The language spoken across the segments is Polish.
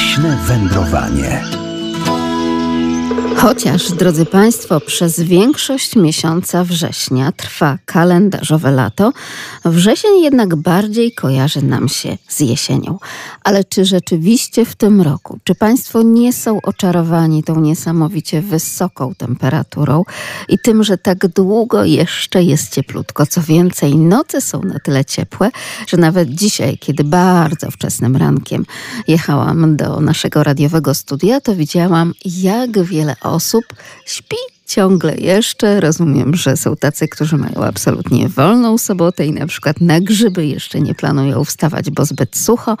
Leśne wędrowanie. Chociaż, drodzy Państwo, przez większość miesiąca września trwa kalendarzowe lato, wrzesień jednak bardziej kojarzy nam się z jesienią. Ale czy rzeczywiście w tym roku, czy Państwo nie są oczarowani tą niesamowicie wysoką temperaturą i tym, że tak długo jeszcze jest cieplutko? Co więcej, noce są na tyle ciepłe, że nawet dzisiaj, kiedy bardzo wczesnym rankiem jechałam do naszego radiowego studia, to widziałam, jak wiele osób śpi ciągle jeszcze. Rozumiem, że są tacy, którzy mają absolutnie wolną sobotę i na przykład na grzyby jeszcze nie planują wstawać, bo zbyt sucho.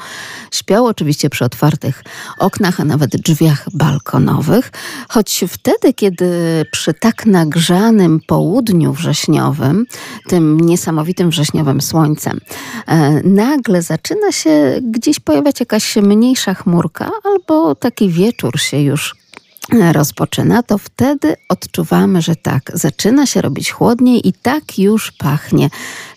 Śpią oczywiście przy otwartych oknach, a nawet drzwiach balkonowych. Choć wtedy, kiedy przy tak nagrzanym południu wrześniowym, tym niesamowitym wrześniowym słońcem, e, nagle zaczyna się gdzieś pojawiać jakaś mniejsza chmurka, albo taki wieczór się już rozpoczyna, to wtedy odczuwamy, że tak, zaczyna się robić chłodniej i tak już pachnie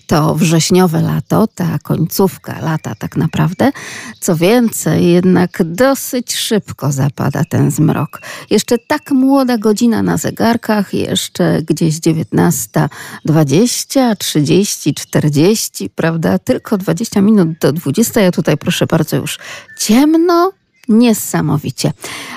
to wrześniowe lato, ta końcówka lata tak naprawdę. Co więcej, jednak dosyć szybko zapada ten zmrok. Jeszcze tak młoda godzina na zegarkach, jeszcze gdzieś 19.20, 30, 40, prawda? Tylko 20 minut do 20. Ja tutaj proszę bardzo już ciemno, Niesamowicie.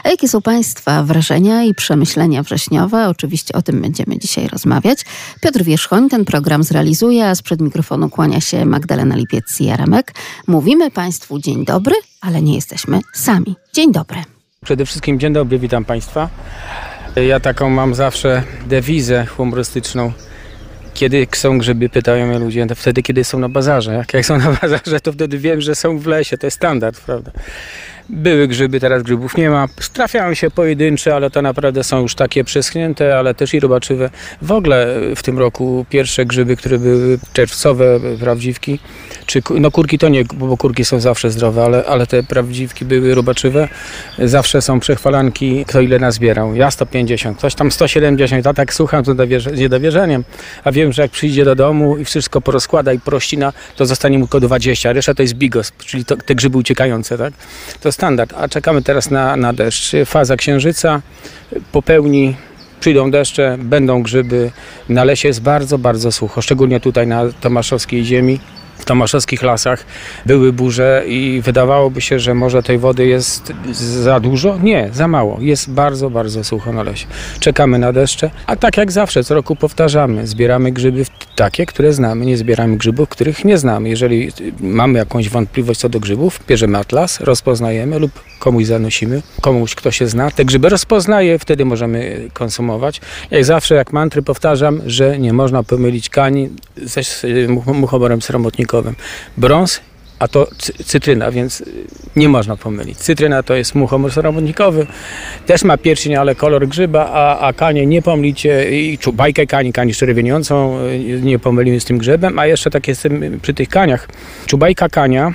A jakie są Państwa wrażenia i przemyślenia wrześniowe? Oczywiście o tym będziemy dzisiaj rozmawiać. Piotr Wierzchoń ten program zrealizuje, a sprzed mikrofonu kłania się Magdalena Lipiec-Jaremek. Mówimy Państwu dzień dobry, ale nie jesteśmy sami. Dzień dobry. Przede wszystkim dzień dobry, witam Państwa. Ja taką mam zawsze dewizę humorystyczną. Kiedy są grzyby, pytają mnie ludzie, wtedy kiedy są na bazarze. Jak, jak są na bazarze, to wtedy wiem, że są w lesie, to jest standard, prawda? Były grzyby, teraz grzybów nie ma. Trafiają się pojedyncze, ale to naprawdę są już takie przeschnięte, ale też i robaczywe. W ogóle w tym roku pierwsze grzyby, które były czerwcowe, prawdziwki, czy no kurki to nie, bo kurki są zawsze zdrowe, ale, ale te prawdziwki były robaczywe. Zawsze są przechwalanki, kto ile nazbierał. Ja 150, ktoś tam 170, a tak słucham to z niedowierzeniem. A wiem, że jak przyjdzie do domu i wszystko porozkłada i prościna, to zostanie mu tylko 20, a reszta to jest bigos, czyli to, te grzyby uciekające, tak? To standard, a czekamy teraz na, na deszcz. Faza księżyca popełni przyjdą deszcze, będą grzyby. Na lesie jest bardzo, bardzo sucho, szczególnie tutaj na tomaszowskiej ziemi w tomaszowskich lasach były burze i wydawałoby się, że może tej wody jest za dużo. Nie, za mało. Jest bardzo, bardzo sucho na lesie. Czekamy na deszcze, a tak jak zawsze, co roku powtarzamy. Zbieramy grzyby takie, które znamy. Nie zbieramy grzybów, których nie znamy. Jeżeli mamy jakąś wątpliwość co do grzybów, bierzemy atlas, rozpoznajemy lub komuś zanosimy, komuś, kto się zna. Te grzyby rozpoznaje, wtedy możemy konsumować. Jak zawsze, jak mantry powtarzam, że nie można pomylić kani ze muchoborem Brąz a to cytryna, więc nie można pomylić. Cytryna to jest muchomor sromotnikowy, też ma pierścień, ale kolor grzyba, a, a kanie nie pomylicie i czubajkę kani, kani czerwieniącą nie pomylimy z tym grzybem, a jeszcze tak jest przy tych kaniach. Czubajka kania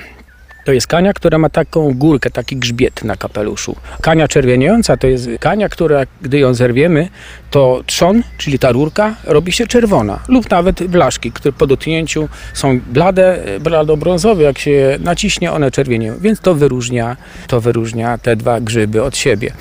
to jest kania, która ma taką górkę, taki grzbiet na kapeluszu. Kania czerwieniająca to jest kania, która gdy ją zerwiemy, to trzon, czyli ta rurka, robi się czerwona. Lub nawet blaszki, które po dotknięciu są blade, blado-brązowe. Jak się naciśnie, one czerwienieją. Więc to wyróżnia, to wyróżnia te dwa grzyby od siebie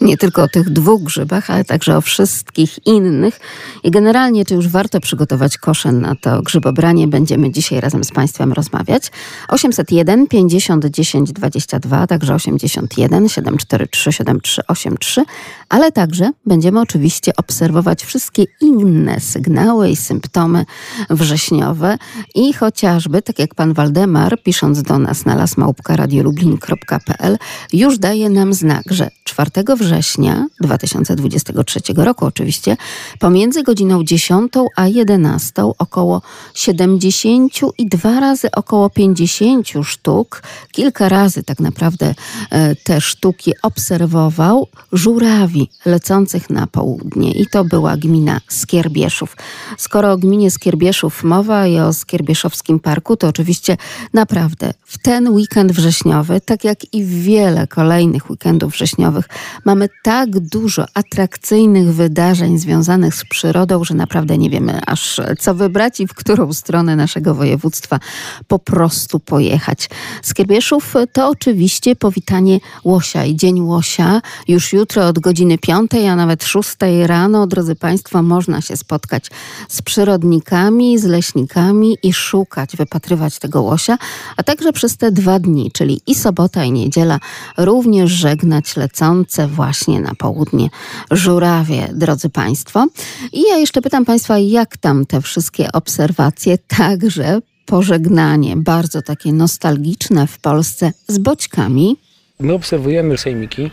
nie tylko o tych dwóch grzybach, ale także o wszystkich innych. I generalnie, czy już warto przygotować koszę na to grzybobranie, będziemy dzisiaj razem z Państwem rozmawiać. 801 50 10 22, także 81 743 7383, ale także będziemy oczywiście obserwować wszystkie inne sygnały i symptomy wrześniowe i chociażby, tak jak pan Waldemar, pisząc do nas na lasmałpka.radiolublin.pl, już daje nam znak, że 4 września września 2023 roku oczywiście, pomiędzy godziną 10 a 11 około 70 i dwa razy około 50 sztuk, kilka razy tak naprawdę e, te sztuki obserwował żurawi lecących na południe i to była gmina Skierbieszów. Skoro o gminie Skierbieszów mowa i o Skierbieszowskim Parku, to oczywiście naprawdę w ten weekend wrześniowy, tak jak i wiele kolejnych weekendów wrześniowych, mamy mamy tak dużo atrakcyjnych wydarzeń związanych z przyrodą, że naprawdę nie wiemy aż co wybrać i w którą stronę naszego województwa po prostu pojechać. Z Kiebieszów to oczywiście powitanie łosia i Dzień Łosia. Już jutro od godziny 5, a nawet 6 rano, drodzy Państwo, można się spotkać z przyrodnikami, z leśnikami i szukać, wypatrywać tego łosia, a także przez te dwa dni, czyli i sobota, i niedziela, również żegnać lecące właśnie na południe żurawie, drodzy Państwo. I ja jeszcze pytam Państwa, jak tam te wszystkie obserwacje, także pożegnanie, bardzo takie nostalgiczne w Polsce z boćkami. My obserwujemy sejmiki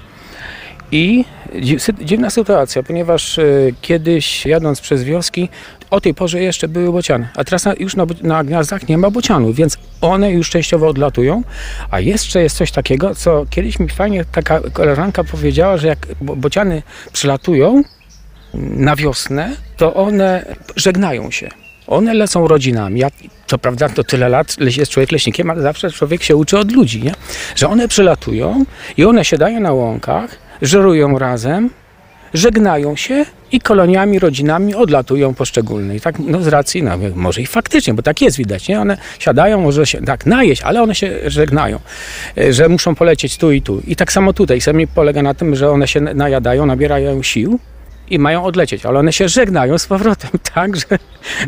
i dziwna sytuacja, ponieważ e, kiedyś jadąc przez wioski, o tej porze jeszcze były bociany, a teraz już na, na gniazdach nie ma bocianów, więc one już częściowo odlatują, a jeszcze jest coś takiego, co kiedyś mi fajnie taka koleżanka powiedziała, że jak bociany przylatują na wiosnę, to one żegnają się. One lecą rodzinami. Ja, prawda to tyle lat jest człowiek leśnikiem, ale zawsze człowiek się uczy od ludzi, nie? że one przylatują i one siadają na łąkach, żerują razem, żegnają się i koloniami, rodzinami odlatują poszczególne. I tak no, z racji, no, może i faktycznie, bo tak jest widać, nie? One siadają, może się tak najeść, ale one się żegnają, e, że muszą polecieć tu i tu. I tak samo tutaj. Sami polega na tym, że one się najadają, nabierają sił i mają odlecieć, ale one się żegnają z powrotem, tak, że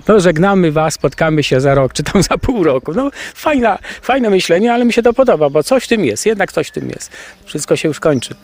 no żegnamy was, spotkamy się za rok, czy tam za pół roku. No fajna, fajne myślenie, ale mi się to podoba, bo coś w tym jest, jednak coś w tym jest. Wszystko się już kończy.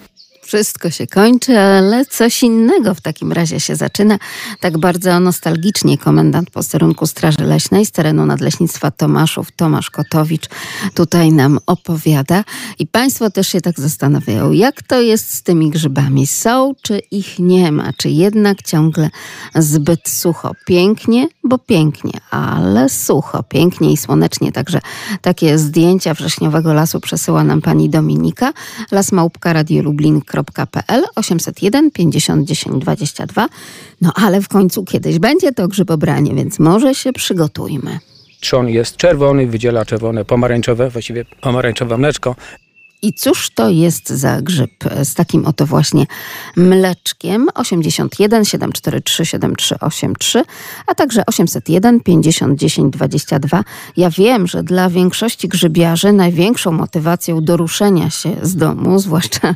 Wszystko się kończy, ale coś innego w takim razie się zaczyna. Tak bardzo nostalgicznie komendant posterunku Straży Leśnej z terenu Nadleśnictwa Tomaszów, Tomasz Kotowicz, tutaj nam opowiada. I Państwo też się tak zastanawiają, jak to jest z tymi grzybami? Są, czy ich nie ma? Czy jednak ciągle zbyt sucho? Pięknie, bo pięknie, ale sucho, pięknie i słonecznie. Także takie zdjęcia wrześniowego lasu przesyła nam pani Dominika. Las Małpka Radio Lublin grzybobranie.pl 801 50 10 22. No ale w końcu kiedyś będzie to grzybobranie, więc może się przygotujmy. Trzon jest czerwony, wydziela czerwone, pomarańczowe, właściwie pomarańczowe mleczko. I cóż to jest za grzyb z takim oto właśnie mleczkiem? 81 743 7383, a także 801 50 10 22. Ja wiem, że dla większości grzybiarzy największą motywacją do ruszenia się z domu, zwłaszcza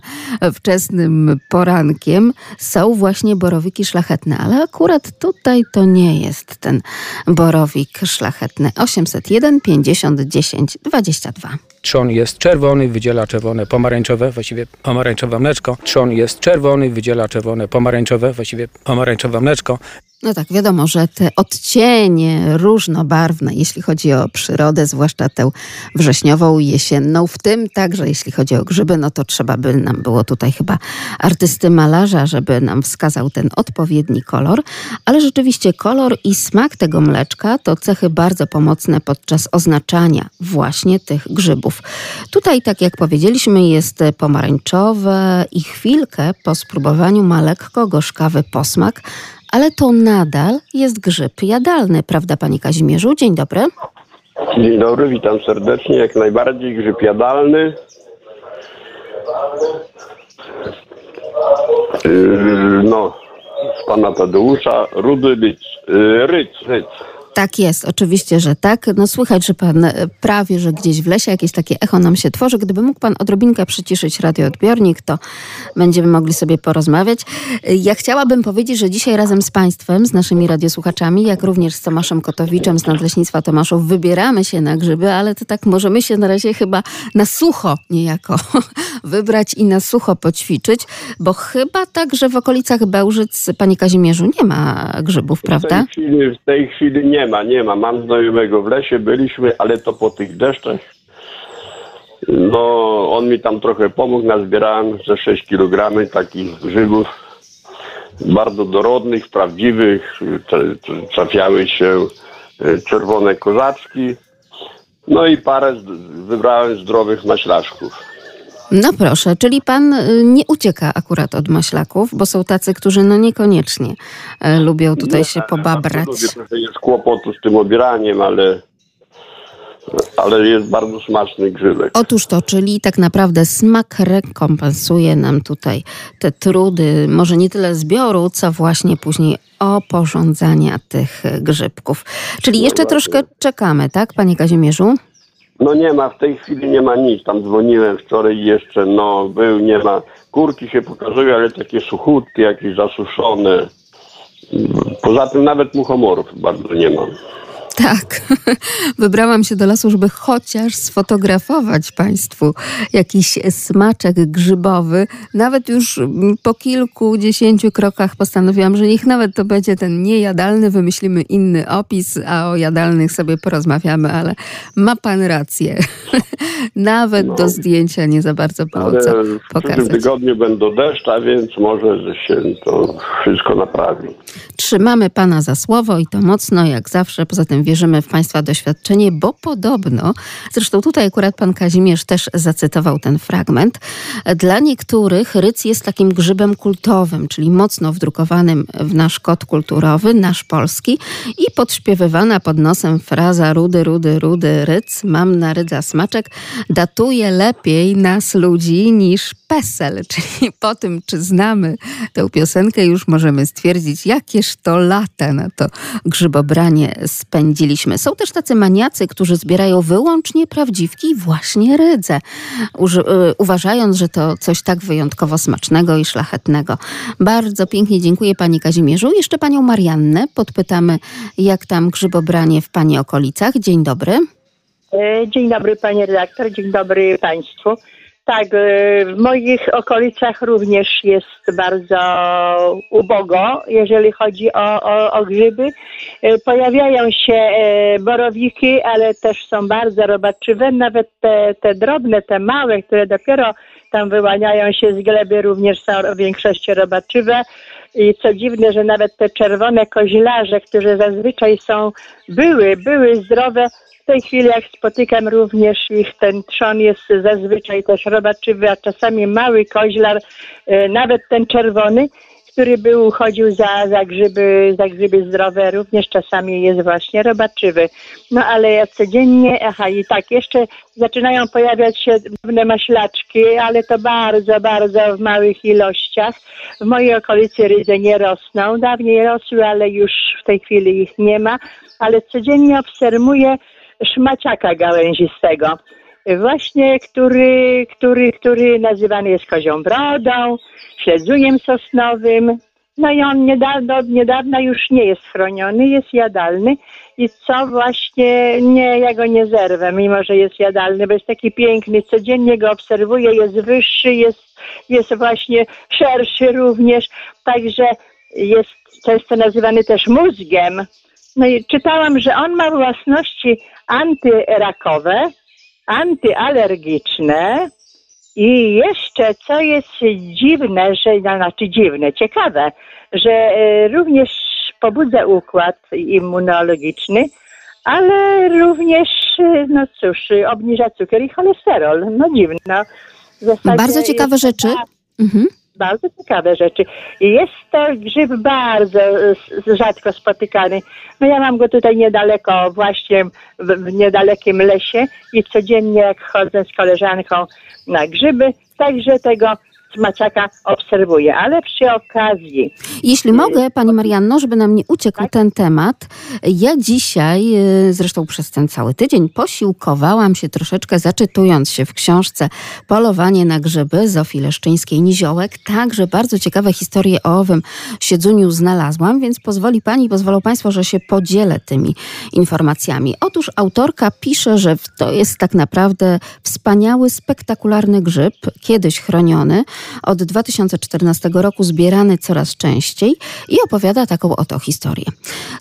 wczesnym porankiem, są właśnie borowiki szlachetne, ale akurat tutaj to nie jest ten borowik szlachetny. 801 50 10 22. Trzon jest czerwony, wydziela czerwone, pomarańczowe, właściwie pomarańczowe mleczko. Trzon jest czerwony, wydziela czerwone, pomarańczowe, właściwie pomarańczowe mleczko. No tak, wiadomo, że te odcienie różnobarwne, jeśli chodzi o przyrodę, zwłaszcza tę wrześniową, jesienną, w tym także jeśli chodzi o grzyby, no to trzeba by nam było tutaj chyba artysty malarza, żeby nam wskazał ten odpowiedni kolor. Ale rzeczywiście kolor i smak tego mleczka to cechy bardzo pomocne podczas oznaczania właśnie tych grzybów. Tutaj, tak jak powiedzieliśmy, jest pomarańczowe i chwilkę po spróbowaniu ma lekko gorzkawy posmak, ale to nadal jest grzyb jadalny, prawda, panie Kazimierzu? Dzień dobry. Dzień dobry, witam serdecznie. Jak najbardziej grzyb jadalny. Yy, no, z pana Tadeusza, rudy ryc, yy, ryc, ryc. Tak jest, oczywiście, że tak. No słychać, że pan e, prawie, że gdzieś w lesie jakieś takie echo nam się tworzy. Gdyby mógł pan odrobinkę przyciszyć radioodbiornik, to będziemy mogli sobie porozmawiać. E, ja chciałabym powiedzieć, że dzisiaj razem z państwem, z naszymi radiosłuchaczami, jak również z Tomaszem Kotowiczem z Nadleśnictwa Tomaszów, wybieramy się na grzyby, ale to tak możemy się na razie chyba na sucho niejako wybrać i na sucho poćwiczyć, bo chyba tak, że w okolicach Bełżyc, panie Kazimierzu, nie ma grzybów, prawda? W tej chwili, w tej chwili nie ma, nie ma. Mam znajomego w lesie, byliśmy, ale to po tych deszczach. No, on mi tam trochę pomógł, nazbierałem ze 6 kg takich grzybów, bardzo dorodnych, prawdziwych. Trafiały się e, czerwone kozaczki. No i parę wybrałem zdrowych maślaczków. No proszę, czyli pan y, nie ucieka akurat od maślaków, bo są tacy, którzy no niekoniecznie e, lubią tutaj się pobabrać. Lubię, jest kłopotu z tym obieraniem, ale ale jest bardzo smaczny grzybek. Otóż to, czyli tak naprawdę smak rekompensuje nam tutaj te trudy, może nie tyle zbioru, co właśnie później oporządzania tych grzybków. Czyli jeszcze troszkę czekamy, tak, panie Kazimierzu? No nie ma, w tej chwili nie ma nic. Tam dzwoniłem wczoraj jeszcze, no był, nie ma. Kurki się pokazują, ale takie suchutki, jakieś zasuszone. Poza tym nawet muchomorów bardzo nie ma. Tak. Wybrałam się do lasu, żeby chociaż sfotografować Państwu jakiś smaczek grzybowy. Nawet już po kilkudziesięciu krokach postanowiłam, że niech nawet to będzie ten niejadalny, wymyślimy inny opis, a o jadalnych sobie porozmawiamy, ale ma Pan rację. nawet No. do zdjęcia nie za bardzo było co w pokazać. tygodniu będą deszcze, a więc może że się to wszystko naprawi. Trzymamy Pana za słowo i to mocno, jak zawsze. Poza tym wierzymy w Państwa doświadczenie, bo podobno, zresztą tutaj akurat Pan Kazimierz też zacytował ten fragment, dla niektórych ryc jest takim grzybem kultowym, czyli mocno wdrukowanym w nasz kod kulturowy, nasz polski i podśpiewywana pod nosem fraza rudy, rudy, rudy, ryc, mam na rydza smaczek, datuje lepiej nas ludzi niż PESEL, czyli po tym, czy znamy tę piosenkę, już możemy stwierdzić, jakież to lata na to grzybobranie spędziliśmy. Są też tacy maniacy, którzy zbierają wyłącznie prawdziwki właśnie rydze, y, uważając, że to coś tak wyjątkowo smacznego i szlachetnego. Bardzo pięknie dziękuję Pani Kazimierzu. Jeszcze Panią Mariannę podpytamy, jak tam grzybobranie w Pani okolicach. Dzień dobry. E, Dzień dobry panie redaktor, dzień dobry państwu. Tak, e, w moich okolicach również jest bardzo ubogo, jeżeli chodzi o, o, o grzyby. E, Pojawiają się e, borowiki, ale też są bardzo robaczywe. Nawet te, te drobne, te małe, które dopiero tam wyłaniają się z gleby, również są w większości robaczywe. I co dziwne, że nawet te czerwone koźlarze, które zazwyczaj są, były, były zdrowe, w tej chwili jak spotykam również ich, ten trzon jest zazwyczaj też robaczywy, a czasami mały koźlar, e, nawet ten czerwony, który by uchodził za, za, grzyby, za grzyby zdrowe, również czasami jest właśnie robaczywy. No ale ja codziennie, aha i tak, jeszcze zaczynają pojawiać się pewne maślaczki, ale to bardzo, bardzo w małych ilościach. W mojej okolicy rydze nie rosną, dawniej rosły, ale już w tej chwili ich nie ma, ale codziennie obserwuję szmaciaka gałęzistego. Właśnie, który, który, który nazywany jest kozią brodą, śledzujem sosnowym. No i on niedawno, od niedawna już nie jest chroniony, jest jadalny. I co właśnie, nie, ja go nie zerwę, mimo że jest jadalny, bo jest taki piękny. Codziennie go obserwuję, jest wyższy, jest, jest właśnie szerszy również. Także jest często nazywany też mózgiem. No i czytałam, że on ma własności antyrakowe, antyalergiczne i jeszcze, co jest dziwne, że, no, znaczy dziwne, ciekawe, że e, również pobudza układ immunologiczny, ale również, e, no cóż, obniża cukier i cholesterol. No dziwne. No, Bardzo ciekawe rzeczy. Mhm. Bardzo ciekawe rzeczy. Jest to grzyb bardzo e, rzadko spotykany. No ja mam go tutaj niedaleko, właśnie w niedalekim lesie i codziennie jak chodzę z koleżanką na grzyby, także tego smaciaka obserwuję. Ale przy okazji, Jeśli mogę, Pani Marianno, żeby nam nie uciekł Tak. ten temat, ja dzisiaj, y, zresztą przez ten cały tydzień, posiłkowałam się troszeczkę, zaczytując się w książce Polowanie na grzyby Zofii Leszczyńskiej-Niziołek. Także bardzo ciekawe historie o owym siedzuniu znalazłam, więc pozwoli Pani, pozwolą Państwo, że się podzielę tymi informacjami. Otóż autorka pisze, że to jest tak naprawdę wspaniały, spektakularny grzyb, kiedyś chroniony, od 2014 roku zbierany coraz częściej i opowiada taką oto historię.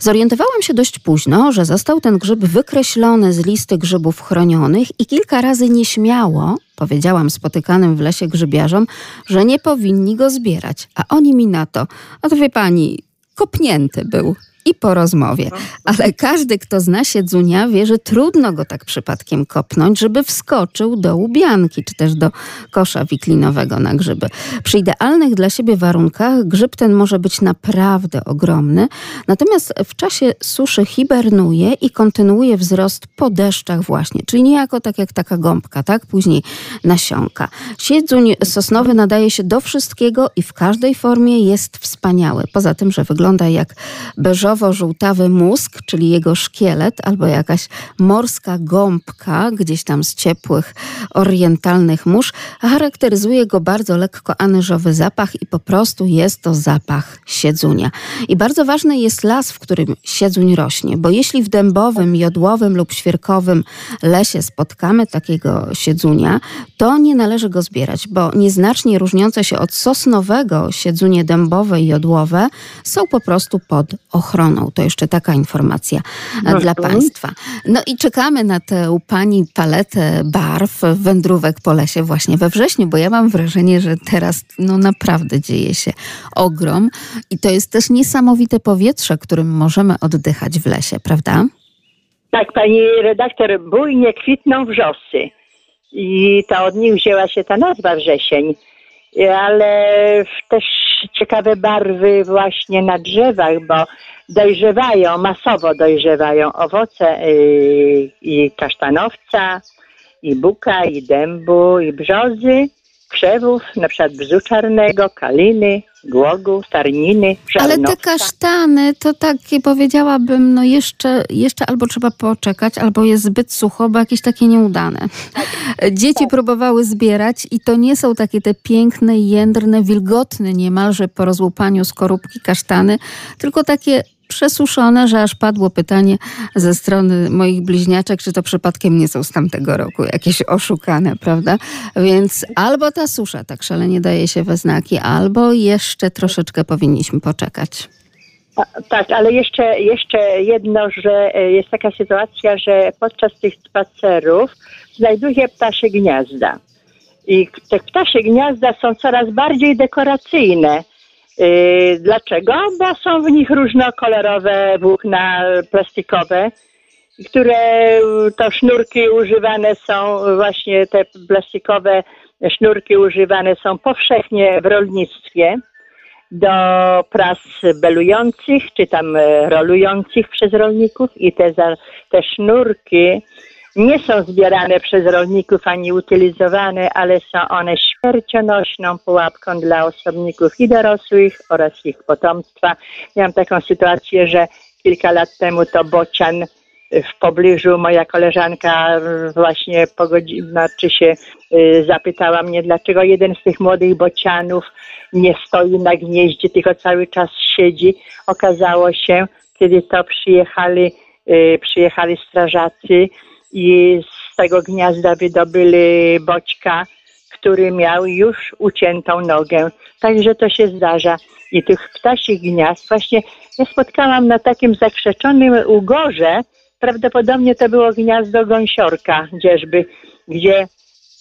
Zorientowałam się dość późno, że został ten grzyb wykreślony z listy grzybów chronionych i kilka razy nieśmiało powiedziałam spotykanym w lesie grzybiarzom, że nie powinni go zbierać, a oni mi na to, a to wie pani, kopnięty był. I po rozmowie. Ale każdy, kto zna siedzunia, wie, że trudno go tak przypadkiem kopnąć, żeby wskoczył do łubianki, czy też do kosza wiklinowego na grzyby. Przy idealnych dla siebie warunkach grzyb ten może być naprawdę ogromny, natomiast w czasie suszy hibernuje i kontynuuje wzrost po deszczach właśnie, czyli niejako tak jak taka gąbka, tak? Później nasionka. Siedzuń sosnowy nadaje się do wszystkiego i w każdej formie jest wspaniały. Poza tym, że wygląda jak beżowo-żółtawy mózg, czyli jego szkielet, albo jakaś morska gąbka, gdzieś tam z ciepłych orientalnych mórz, charakteryzuje go bardzo lekko anyżowy zapach i po prostu jest to zapach siedzunia. I bardzo ważny jest las, w którym siedzuń rośnie, bo jeśli w dębowym, jodłowym lub świerkowym lesie spotkamy takiego siedzunia, to nie należy go zbierać, bo nieznacznie różniące się od sosnowego siedzunie dębowe i jodłowe są po prostu pod ochroną. To jeszcze taka informacja Mhm. dla Państwa. No i czekamy na tę Pani paletę barw wędrówek po lesie właśnie we wrześniu, bo ja mam wrażenie, że teraz no naprawdę dzieje się ogrom i to jest też niesamowite powietrze, którym możemy oddychać w lesie, prawda? Tak, pani redaktor, bujnie kwitną wrzosy. I to od nich wzięła się ta nazwa wrzesień. Ale też ciekawe barwy właśnie na drzewach, bo dojrzewają, masowo dojrzewają owoce yy, i kasztanowca, i buka, i dębu, i brzozy, krzewów, na przykład bzu czarnego, kaliny, głogu, tarniny, Ale te żarnowca. kasztany to takie powiedziałabym, no jeszcze, jeszcze albo trzeba poczekać, albo jest zbyt sucho, bo jakieś takie nieudane. Dzieci próbowały zbierać i to nie są takie te piękne, jędrne, wilgotne niemalże po rozłupaniu skorupki kasztany, tylko takie przesuszone, że aż padło pytanie ze strony moich bliźniaczek, czy to przypadkiem nie są z tamtego roku jakieś oszukane, prawda? Więc albo ta susza tak szalenie daje się we znaki, albo jeszcze troszeczkę powinniśmy poczekać. Tak, ale jeszcze, jeszcze jedno, że e, jest taka sytuacja, że podczas tych spacerów znajduję ptasie gniazda. I te ptasie gniazda są coraz bardziej dekoracyjne. Yy, Dlaczego? Bo są w nich różnokolorowe włókna plastikowe, które y, to sznurki używane są, właśnie te plastikowe sznurki używane są powszechnie w rolnictwie do pras belujących, czy tam e, rolujących przez rolników i te, te sznurki nie są zbierane przez rolników ani utylizowane, ale są one śmiercionośną pułapką dla osobników i dorosłych oraz ich potomstwa. Miałam taką sytuację, że kilka lat temu to bocian w pobliżu moja koleżanka właśnie po godzi- znaczy się y, zapytała mnie, dlaczego jeden z tych młodych bocianów nie stoi na gnieździe, tylko cały czas siedzi. Okazało się, kiedy to przyjechali, y, przyjechali strażacy i z tego gniazda wydobyli boćka, który miał już uciętą nogę. Także to się zdarza. I tych ptasich gniazd właśnie ja spotkałam na takim zakrzeczonym ugorze, prawdopodobnie to było gniazdo gąsiorka gdzieżby, gdzie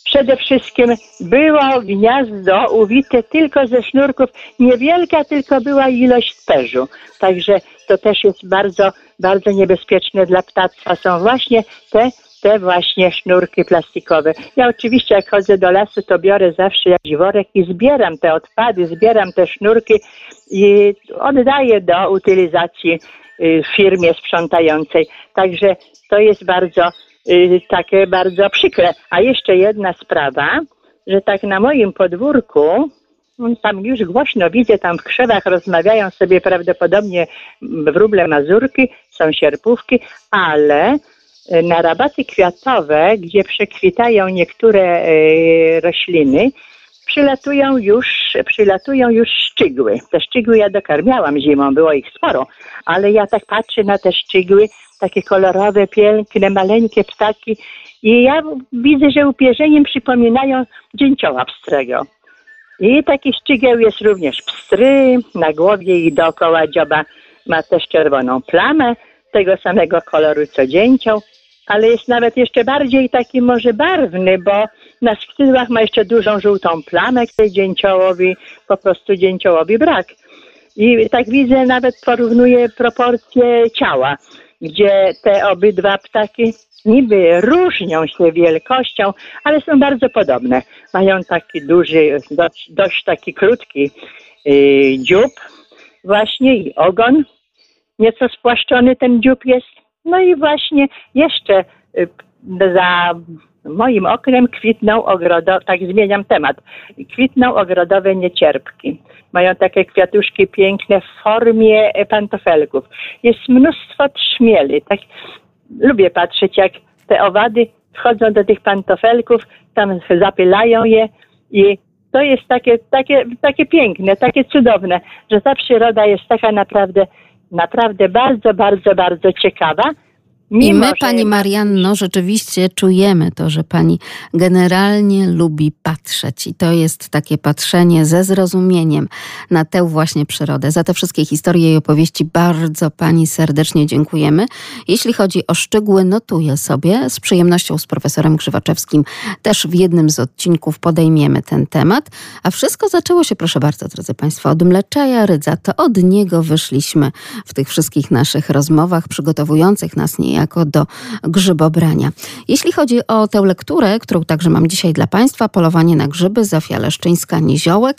przede wszystkim było gniazdo uwite tylko ze sznurków. Niewielka tylko była ilość perzu. Także to też jest bardzo, bardzo niebezpieczne dla ptactwa. Są właśnie te, te właśnie sznurki plastikowe. Ja oczywiście jak chodzę do lasu, to biorę zawsze jakiś worek i zbieram te odpady, zbieram te sznurki i oddaję do utylizacji y, firmie sprzątającej. Także to jest bardzo y, takie bardzo przykre. A jeszcze jedna sprawa, że tak na moim podwórku, no, tam już głośno widzę, tam w krzewach rozmawiają sobie prawdopodobnie wróble mazurki, są sierpówki, ale na rabaty kwiatowe, gdzie przekwitają niektóre y, rośliny, przylatują już, przylatują już szczygły. Te szczygły ja dokarmiałam zimą, było ich sporo, ale ja tak patrzę na te szczygły, takie kolorowe, piękne, maleńkie ptaki i ja widzę, że upierzeniem przypominają dzięcioła pstrego. I taki szczygieł jest również pstry, na głowie i dookoła dzioba ma też czerwoną plamę, tego samego koloru co dzięcioł, ale jest nawet jeszcze bardziej taki może barwny, bo na skrzydłach ma jeszcze dużą żółtą plamę, której dzięciołowi, po prostu dzięciołowi brak. I tak widzę, nawet porównuję proporcje ciała, gdzie te obydwa ptaki niby różnią się wielkością, ale są bardzo podobne. Mają taki duży, dość, dość taki krótki yy, dziób właśnie i ogon. Nieco spłaszczony ten dziób jest. No i właśnie jeszcze yy, za moim oknem kwitną ogrodowe, tak zmieniam temat, kwitną ogrodowe niecierpki. Mają takie kwiatuszki piękne w formie pantofelków. Jest mnóstwo trzmieli. Tak, lubię patrzeć, jak te owady wchodzą do tych pantofelków, tam zapylają je i to jest takie, takie, takie piękne, takie cudowne, że ta przyroda jest taka naprawdę, naprawdę bardzo, bardzo, bardzo ciekawa. I my, pani Marianno, rzeczywiście czujemy to, że pani generalnie lubi patrzeć. I to jest takie patrzenie ze zrozumieniem na tę właśnie przyrodę. Za te wszystkie historie i opowieści bardzo pani serdecznie dziękujemy. Jeśli chodzi o szczegóły, notuję sobie. Z przyjemnością z profesorem Grzywaczewskim też w jednym z odcinków podejmiemy ten temat. A wszystko zaczęło się, proszę bardzo, drodzy państwo, od mleczaja rydza. To od niego wyszliśmy w tych wszystkich naszych rozmowach przygotowujących nas niejako do grzybobrania. Jeśli chodzi o tę lekturę, którą także mam dzisiaj dla Państwa, Polowanie na grzyby, Zofia Leszczyńska-Niziołek,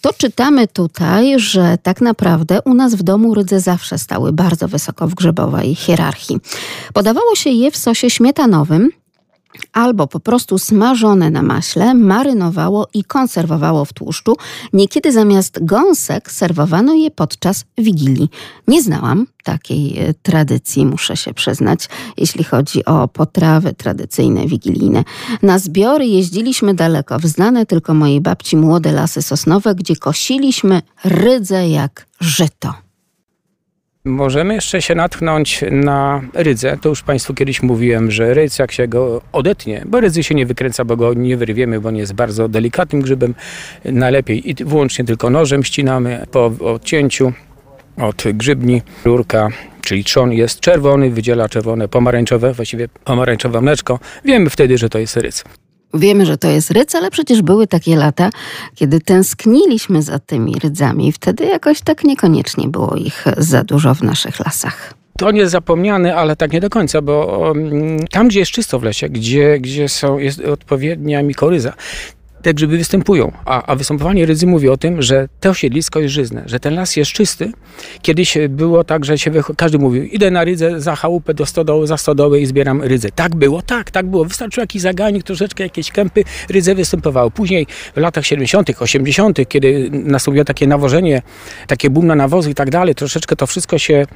to czytamy tutaj, że tak naprawdę u nas w domu rydze zawsze stały bardzo wysoko w grzybowej hierarchii. Podawało się je w sosie śmietanowym, albo po prostu smażone na maśle, marynowało i konserwowało w tłuszczu. Niekiedy zamiast gąsek serwowano je podczas wigilii. Nie znałam takiej e, tradycji, muszę się przyznać, jeśli chodzi o potrawy tradycyjne, wigilijne. Na zbiory jeździliśmy daleko, w znane tylko mojej babci młode lasy sosnowe, gdzie kosiliśmy rydze jak żyto. Możemy jeszcze się natknąć na rydzę. To już Państwu kiedyś mówiłem, że rydz jak się go odetnie, bo rydzy się nie wykręca, bo go nie wyrwiemy, bo on jest bardzo delikatnym grzybem. Najlepiej i wyłącznie tylko nożem ścinamy po odcięciu od grzybni. Rurka, czyli trzon jest czerwony, wydziela czerwone, pomarańczowe, właściwie pomarańczowe mleczko. Wiemy wtedy, że to jest rydz. Wiemy, że to jest rydz, ale przecież były takie lata, kiedy tęskniliśmy za tymi rydzami i wtedy jakoś tak niekoniecznie było ich za dużo w naszych lasach. To nie jest zapomniane, ale tak nie do końca, bo um, tam, gdzie jest czysto w lesie, gdzie, gdzie są, jest odpowiednia mikoryza, te grzyby występują. A, a występowanie rydzy mówi o tym, że to osiedlisko jest żyzne, że ten las jest czysty. Kiedyś było tak, że się każdy mówił, idę na rydzę za chałupę do stodoły, za stodołę i zbieram rydzę. Tak było, tak, tak było. Wystarczył jakiś zagajnik, troszeczkę jakieś kępy, rydze występowały. Później w latach 70., 80., kiedy nastąpiło takie nawożenie, takie boom na nawozy i tak dalej, troszeczkę to wszystko się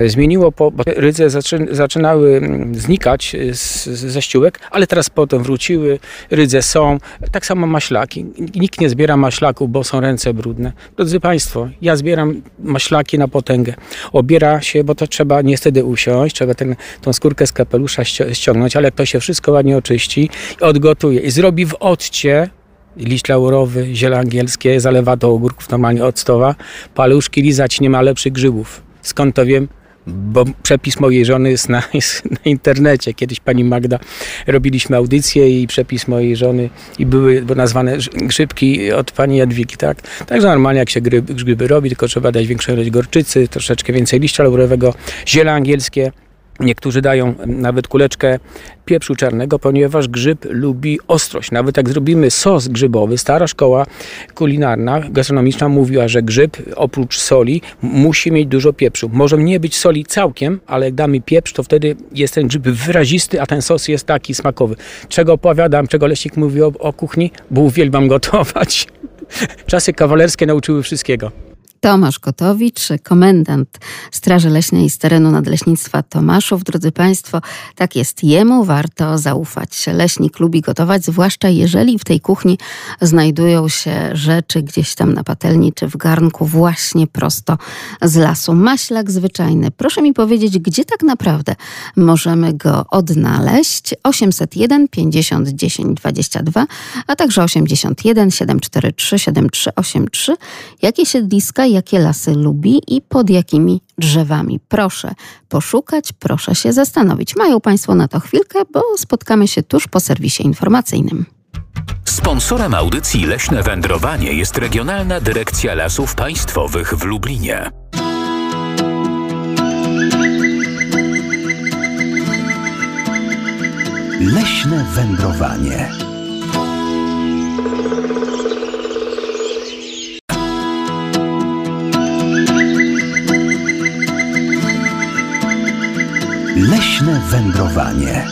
zmieniło, po, bo rydze zaczyn, zaczynały mm, znikać z, z, ze ściółek, ale teraz potem wróciły, rydze są, tak samo maślaki. Nikt nie zbiera maślaków, bo są ręce brudne. Drodzy Państwo, ja zbieram maślaki na potęgę. Obiera się, bo to trzeba niestety usiąść, trzeba ten, tą skórkę z kapelusza ści- ściągnąć, ale to się wszystko ładnie oczyści i odgotuje i zrobi w odcie, liść laurowy, ziele angielskie, zalewa do ogórków normalnie octowa, paluszki lizać nie ma lepszych grzybów. Skąd to wiem? Bo przepis mojej żony jest na, jest na internecie. Kiedyś pani Magda robiliśmy audycję i przepis mojej żony i były nazwane grzybki od pani Jadwigi, tak? Także normalnie jak się gryby, grzyby robi, tylko trzeba dać większą ilość gorczycy, troszeczkę więcej liścia laurowego, ziele angielskie. Niektórzy dają nawet kuleczkę pieprzu czarnego, ponieważ grzyb lubi ostrość. Nawet jak zrobimy sos grzybowy, stara szkoła kulinarna, gastronomiczna mówiła, że grzyb oprócz soli musi mieć dużo pieprzu. Może nie być soli całkiem, ale jak damy pieprz, to wtedy jest ten grzyb wyrazisty, a ten sos jest taki smakowy. Czego opowiadam, czego Leśnik mówi o, o kuchni? Bo uwielbiam gotować. Czasy kawalerskie nauczyły wszystkiego. Tomasz Kotowicz, komendant Straży Leśnej z terenu Nadleśnictwa Tomaszów. Drodzy Państwo, tak jest, jemu warto zaufać. Leśnik lubi gotować, zwłaszcza jeżeli w tej kuchni znajdują się rzeczy gdzieś tam na patelni czy w garnku właśnie prosto z lasu. Maślak zwyczajny. Proszę mi powiedzieć, gdzie tak naprawdę możemy go odnaleźć? 801 50 10 22, a także 81 743 7383. Jakie siedliska, jakie lasy lubi i pod jakimi drzewami? Proszę poszukać, proszę się zastanowić. Mają Państwo na to chwilkę, bo spotkamy się tuż po serwisie informacyjnym. Sponsorem audycji Leśne Wędrowanie jest Regionalna Dyrekcja Lasów Państwowych w Lublinie. Leśne wędrowanie. Leśne wędrowanie.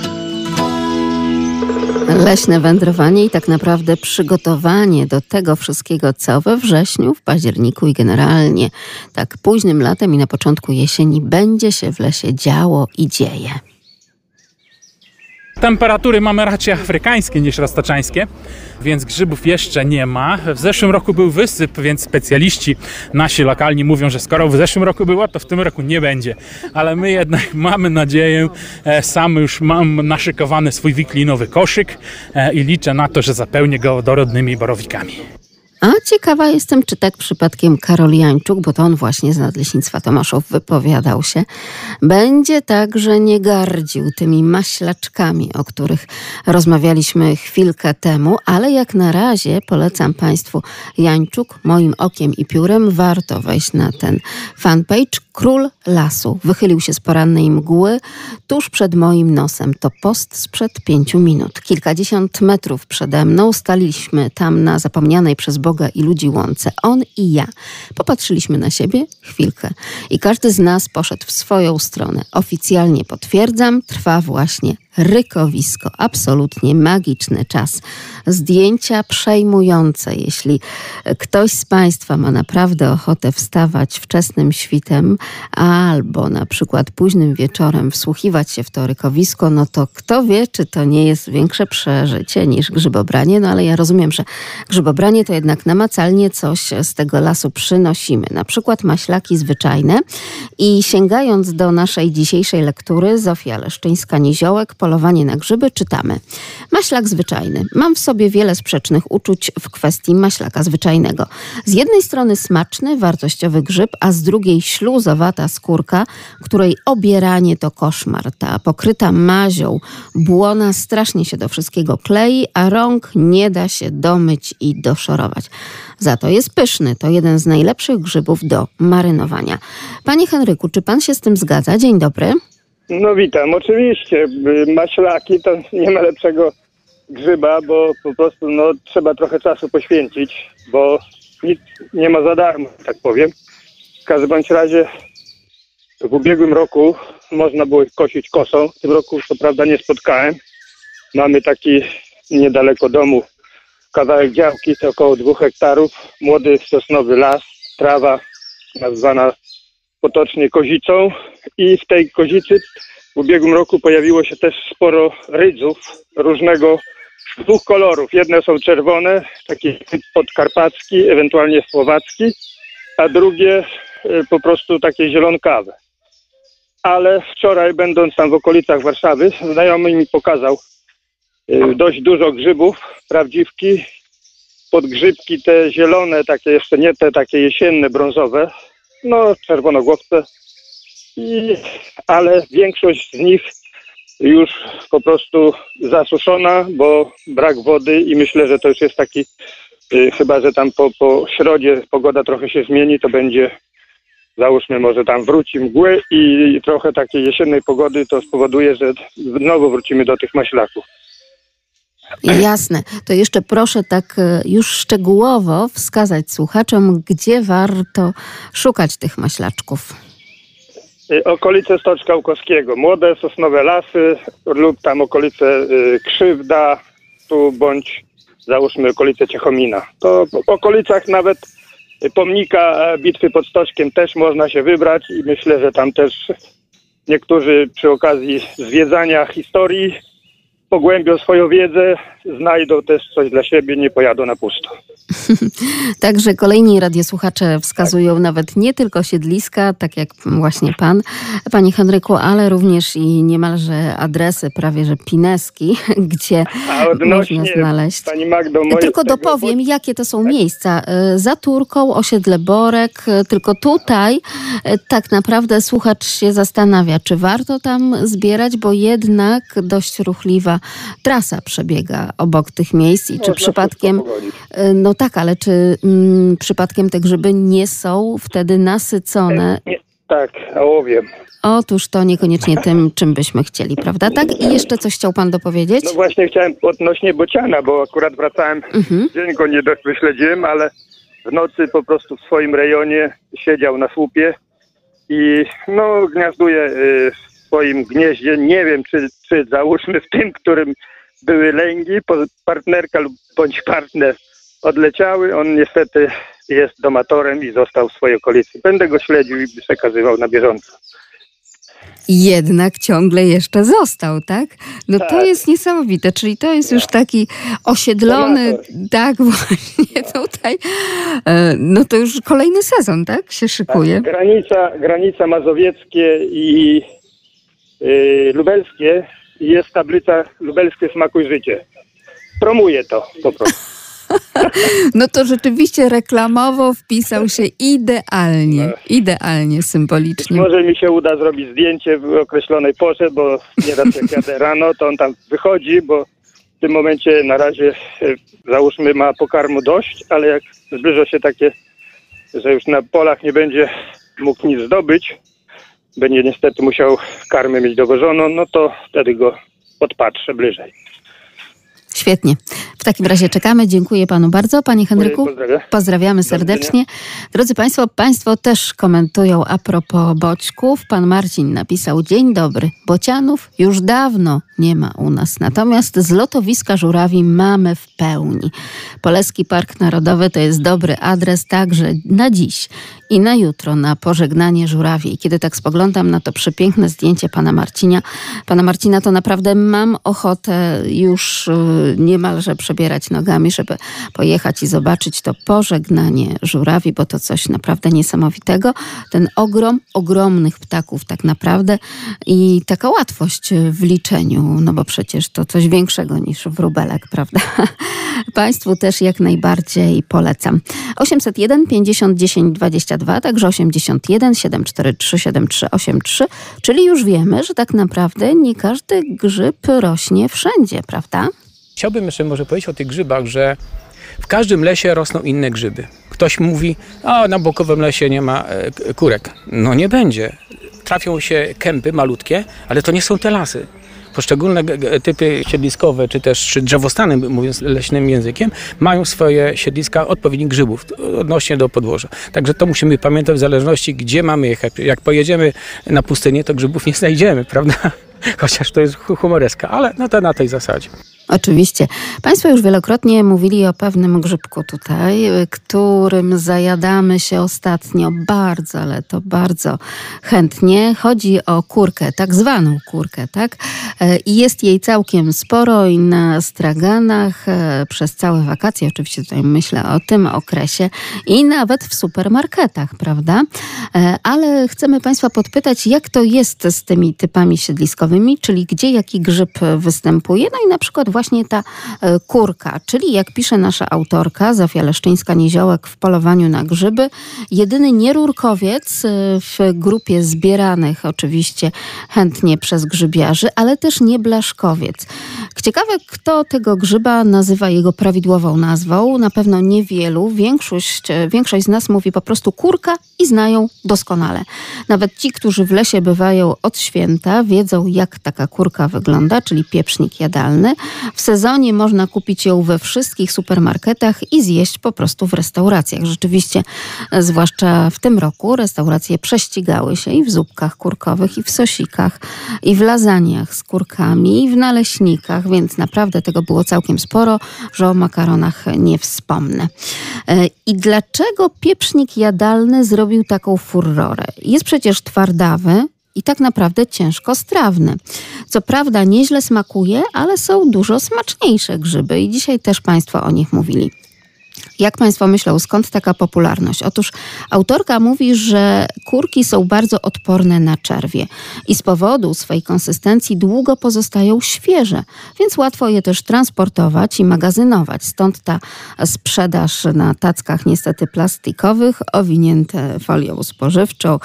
Leśne wędrowanie i tak naprawdę przygotowanie do tego wszystkiego, co we wrześniu, w październiku i generalnie tak późnym latem i na początku jesieni będzie się w lesie działo i dzieje. Temperatury mamy raczej afrykańskie niż roztaczańskie, więc grzybów jeszcze nie ma. W zeszłym roku był wysyp, więc specjaliści nasi lokalni mówią, że skoro w zeszłym roku było, to w tym roku nie będzie. Ale my jednak mamy nadzieję, e, sam już mam naszykowany swój wiklinowy koszyk e, i liczę na to, że zapełnię go dorodnymi borowikami. A ciekawa jestem, czy tak przypadkiem Karol Jańczuk, bo to on właśnie z Nadleśnictwa Tomaszów wypowiadał się, będzie także nie gardził tymi maślaczkami, o których rozmawialiśmy chwilkę temu, ale jak na razie polecam Państwu Jańczuk, moim okiem i piórem, warto wejść na ten fanpage Król Lasu. Wychylił się z porannej mgły tuż przed moim nosem. To post sprzed pięciu minut. Kilkadziesiąt metrów przede mną staliśmy tam na zapomnianej przez Boga i ludzi łące. On i ja. Popatrzyliśmy na siebie chwilkę i każdy z nas poszedł w swoją stronę. Oficjalnie potwierdzam, trwa właśnie rykowisko. Absolutnie magiczny czas. Zdjęcia przejmujące. Jeśli ktoś z Państwa ma naprawdę ochotę wstawać wczesnym świtem albo na przykład późnym wieczorem wsłuchiwać się w to rykowisko, no to kto wie, czy to nie jest większe przeżycie niż grzybobranie. No ale ja rozumiem, że grzybobranie to jednak namacalnie coś z tego lasu przynosimy. Na przykład maślaki zwyczajne. I sięgając do naszej dzisiejszej lektury, Zofia Leszczyńska-Niziołek polowanie na grzyby czytamy. Maślak zwyczajny. Mam w sobie wiele sprzecznych uczuć w kwestii maślaka zwyczajnego. Z jednej strony smaczny, wartościowy grzyb, a z drugiej śluzowata skórka, której obieranie to koszmar. Ta pokryta mazią błona strasznie się do wszystkiego klei, a rąk nie da się domyć i doszorować. Za to jest pyszny. To jeden z najlepszych grzybów do marynowania. Panie Henryku, czy pan się z tym zgadza? Dzień dobry. No witam, oczywiście. Maślaki to nie ma lepszego grzyba, bo po prostu no, trzeba trochę czasu poświęcić, bo nic nie ma za darmo, tak powiem. W każdym bądź razie w ubiegłym roku można było kosić kosą. W tym roku co prawda nie spotkałem. Mamy taki niedaleko domu kawałek działki, to około dwóch hektarów. Młody sosnowy las, trawa nazwana potocznie kozicą i w tej kozicy w ubiegłym roku pojawiło się też sporo rydzów różnego dwóch kolorów. Jedne są czerwone, taki podkarpacki, ewentualnie słowacki, a drugie y, po prostu takie zielonkawe. Ale wczoraj, będąc tam w okolicach Warszawy, znajomy mi pokazał y, dość dużo grzybów, prawdziwki, podgrzybki te zielone, takie jeszcze nie te takie jesienne, brązowe, no czerwonogłowce, i, ale większość z nich już po prostu zasuszona, bo brak wody i myślę, że to już jest taki, y, chyba że tam po, po środzie pogoda trochę się zmieni, to będzie załóżmy może tam wróci mgły i trochę takiej jesiennej pogody to spowoduje, że znowu wrócimy do tych maślaków. Jasne. To jeszcze proszę tak e, już szczegółowo wskazać słuchaczom, gdzie warto szukać tych maślaczków. Y, Okolice Stoczka Łukowskiego, młode sosnowe lasy lub tam okolice y, Krzywda, tu bądź załóżmy okolice Ciechomina. To w okolicach nawet pomnika e, bitwy pod Stoczkiem też można się wybrać i myślę, że tam też niektórzy przy okazji zwiedzania historii pogłębią swoją wiedzę, znajdą też coś dla siebie, nie pojadą na pusto. Także kolejni radiosłuchacze wskazują tak. nawet nie tylko siedliska, tak jak właśnie pan, panie Henryku, ale również i niemalże adresy, prawie że pineski, gdzie można znaleźć. Pani Magdo, tylko dopowiem, jakie to są tak. miejsca. E, za Turką, osiedle Borek, e, tylko tutaj e, tak naprawdę słuchacz się zastanawia, czy warto tam zbierać, bo jednak dość ruchliwa trasa przebiega obok tych miejsc i czy Można przypadkiem... Y, No tak, ale czy mm, przypadkiem te grzyby nie są wtedy nasycone? Nie, tak, ołowiem. Otóż to niekoniecznie tym, czym byśmy chcieli, prawda? Tak? I jeszcze coś chciał pan dopowiedzieć? No właśnie chciałem odnośnie bociana, bo akurat wracałem, Mhm. dzień go nie wyśledziłem, ale w nocy po prostu w swoim rejonie siedział na słupie i no gniazduje y, w swoim gnieździe. Nie wiem, czy, czy załóżmy w tym, którym były lęgi, partnerka lub bądź partner odleciały. On niestety jest domatorem i został w swojej okolicy. Będę go śledził i przekazywał na bieżąco. Jednak ciągle jeszcze został, tak? No to Tak. jest niesamowite, czyli to jest już taki osiedlony, Domator. tak właśnie tutaj, e, no to już kolejny sezon, tak? Się szykuje. Granica, granica mazowieckie i y, lubelskie jest tablica lubelskie smakuj życie. Promuje to po prostu. No to rzeczywiście reklamowo wpisał się idealnie, idealnie symbolicznie. Może mi się uda zrobić zdjęcie w określonej porze, bo nieraz jak jadę rano, to on tam wychodzi, bo w tym momencie na razie y, załóżmy ma pokarmu dość, ale jak zbliża się takie, że już na polach nie będzie mógł nic zdobyć, będzie niestety musiał karmę mieć dowożoną, no to wtedy go podpatrzę bliżej. Świetnie. W takim razie czekamy. Dziękuję panu bardzo. Panie Henryku, Pozdrawiam. pozdrawiamy serdecznie. Drodzy państwo, państwo też komentują a propos boćków. Pan Marcin napisał, dzień dobry. Bocianów już dawno nie ma u nas. Natomiast z lotowiska żurawi mamy w pełni. Poleski Park Narodowy to jest dobry adres także na dziś i na jutro na pożegnanie żurawi. I kiedy tak spoglądam na to przepiękne zdjęcie pana Marcina, pana Marcina, to naprawdę mam ochotę już y, niemalże przebierać nogami, żeby pojechać i zobaczyć to pożegnanie żurawi, bo to coś naprawdę niesamowitego. Ten ogrom ogromnych ptaków tak naprawdę i taka łatwość w liczeniu, no bo przecież to coś większego niż wróbelek, prawda? Państwu też jak najbardziej polecam. 801 50 10 22, także 81 743 7383, czyli już wiemy, że tak naprawdę nie każdy grzyb rośnie wszędzie, prawda? Chciałbym jeszcze może powiedzieć o tych grzybach, że w każdym lesie rosną inne grzyby. Ktoś mówi, a na bokowym lesie nie ma e, kurek. No nie będzie. Trafią się kępy malutkie, ale to nie są te lasy. Poszczególne typy siedliskowe, czy też czy drzewostany, mówiąc leśnym językiem, mają swoje siedliska odpowiednich grzybów odnośnie do podłoża. Także to musimy pamiętać w zależności, gdzie mamy jechać. Jak pojedziemy na pustynię, to grzybów nie znajdziemy, prawda? Chociaż to jest hu- humoreska, ale no to na tej zasadzie. Oczywiście. Państwo już wielokrotnie mówili o pewnym grzybku tutaj, którym zajadamy się ostatnio bardzo, ale to bardzo chętnie. Chodzi o kurkę, tak zwaną kurkę, tak? E, I jest jej całkiem sporo i na straganach e, przez całe wakacje, oczywiście tutaj myślę o tym okresie i nawet w supermarketach, prawda? E, Ale chcemy Państwa podpytać, jak to jest z tymi typami siedliskowymi, czyli gdzie jaki grzyb występuje, no i na przykład właśnie ta e, kurka, czyli jak pisze nasza autorka Zofia Leszczyńska-Niziołek w polowaniu na grzyby, jedyny nierurkowiec e, w grupie zbieranych oczywiście chętnie przez grzybiarzy, ale też nie blaszkowiec. Ciekawe, kto tego grzyba nazywa jego prawidłową nazwą. Na pewno niewielu. Większość, e, większość z nas mówi po prostu kurka i znają doskonale. Nawet ci, którzy w lesie bywają od święta, wiedzą, jak taka kurka wygląda, czyli pieprznik jadalny. W sezonie można kupić ją we wszystkich supermarketach i zjeść po prostu w restauracjach. Rzeczywiście, zwłaszcza w tym roku, restauracje prześcigały się i w zupkach kurkowych, i w sosikach, i w lasagniach z kurkami, i w naleśnikach, więc naprawdę tego było całkiem sporo, że o makaronach nie wspomnę. E, I dlaczego pieprznik jadalny zrobił taką furorę? Jest przecież twardawy, i tak naprawdę ciężko strawny. Co prawda nieźle smakuje, ale są dużo smaczniejsze grzyby i dzisiaj też Państwo o nich mówili. Jak Państwo myślą, skąd taka popularność? Otóż autorka mówi, że kurki są bardzo odporne na czerwie i z powodu swej konsystencji długo pozostają świeże, więc łatwo je też transportować i magazynować. Stąd ta sprzedaż na tackach niestety plastikowych, owinięte folią spożywczą,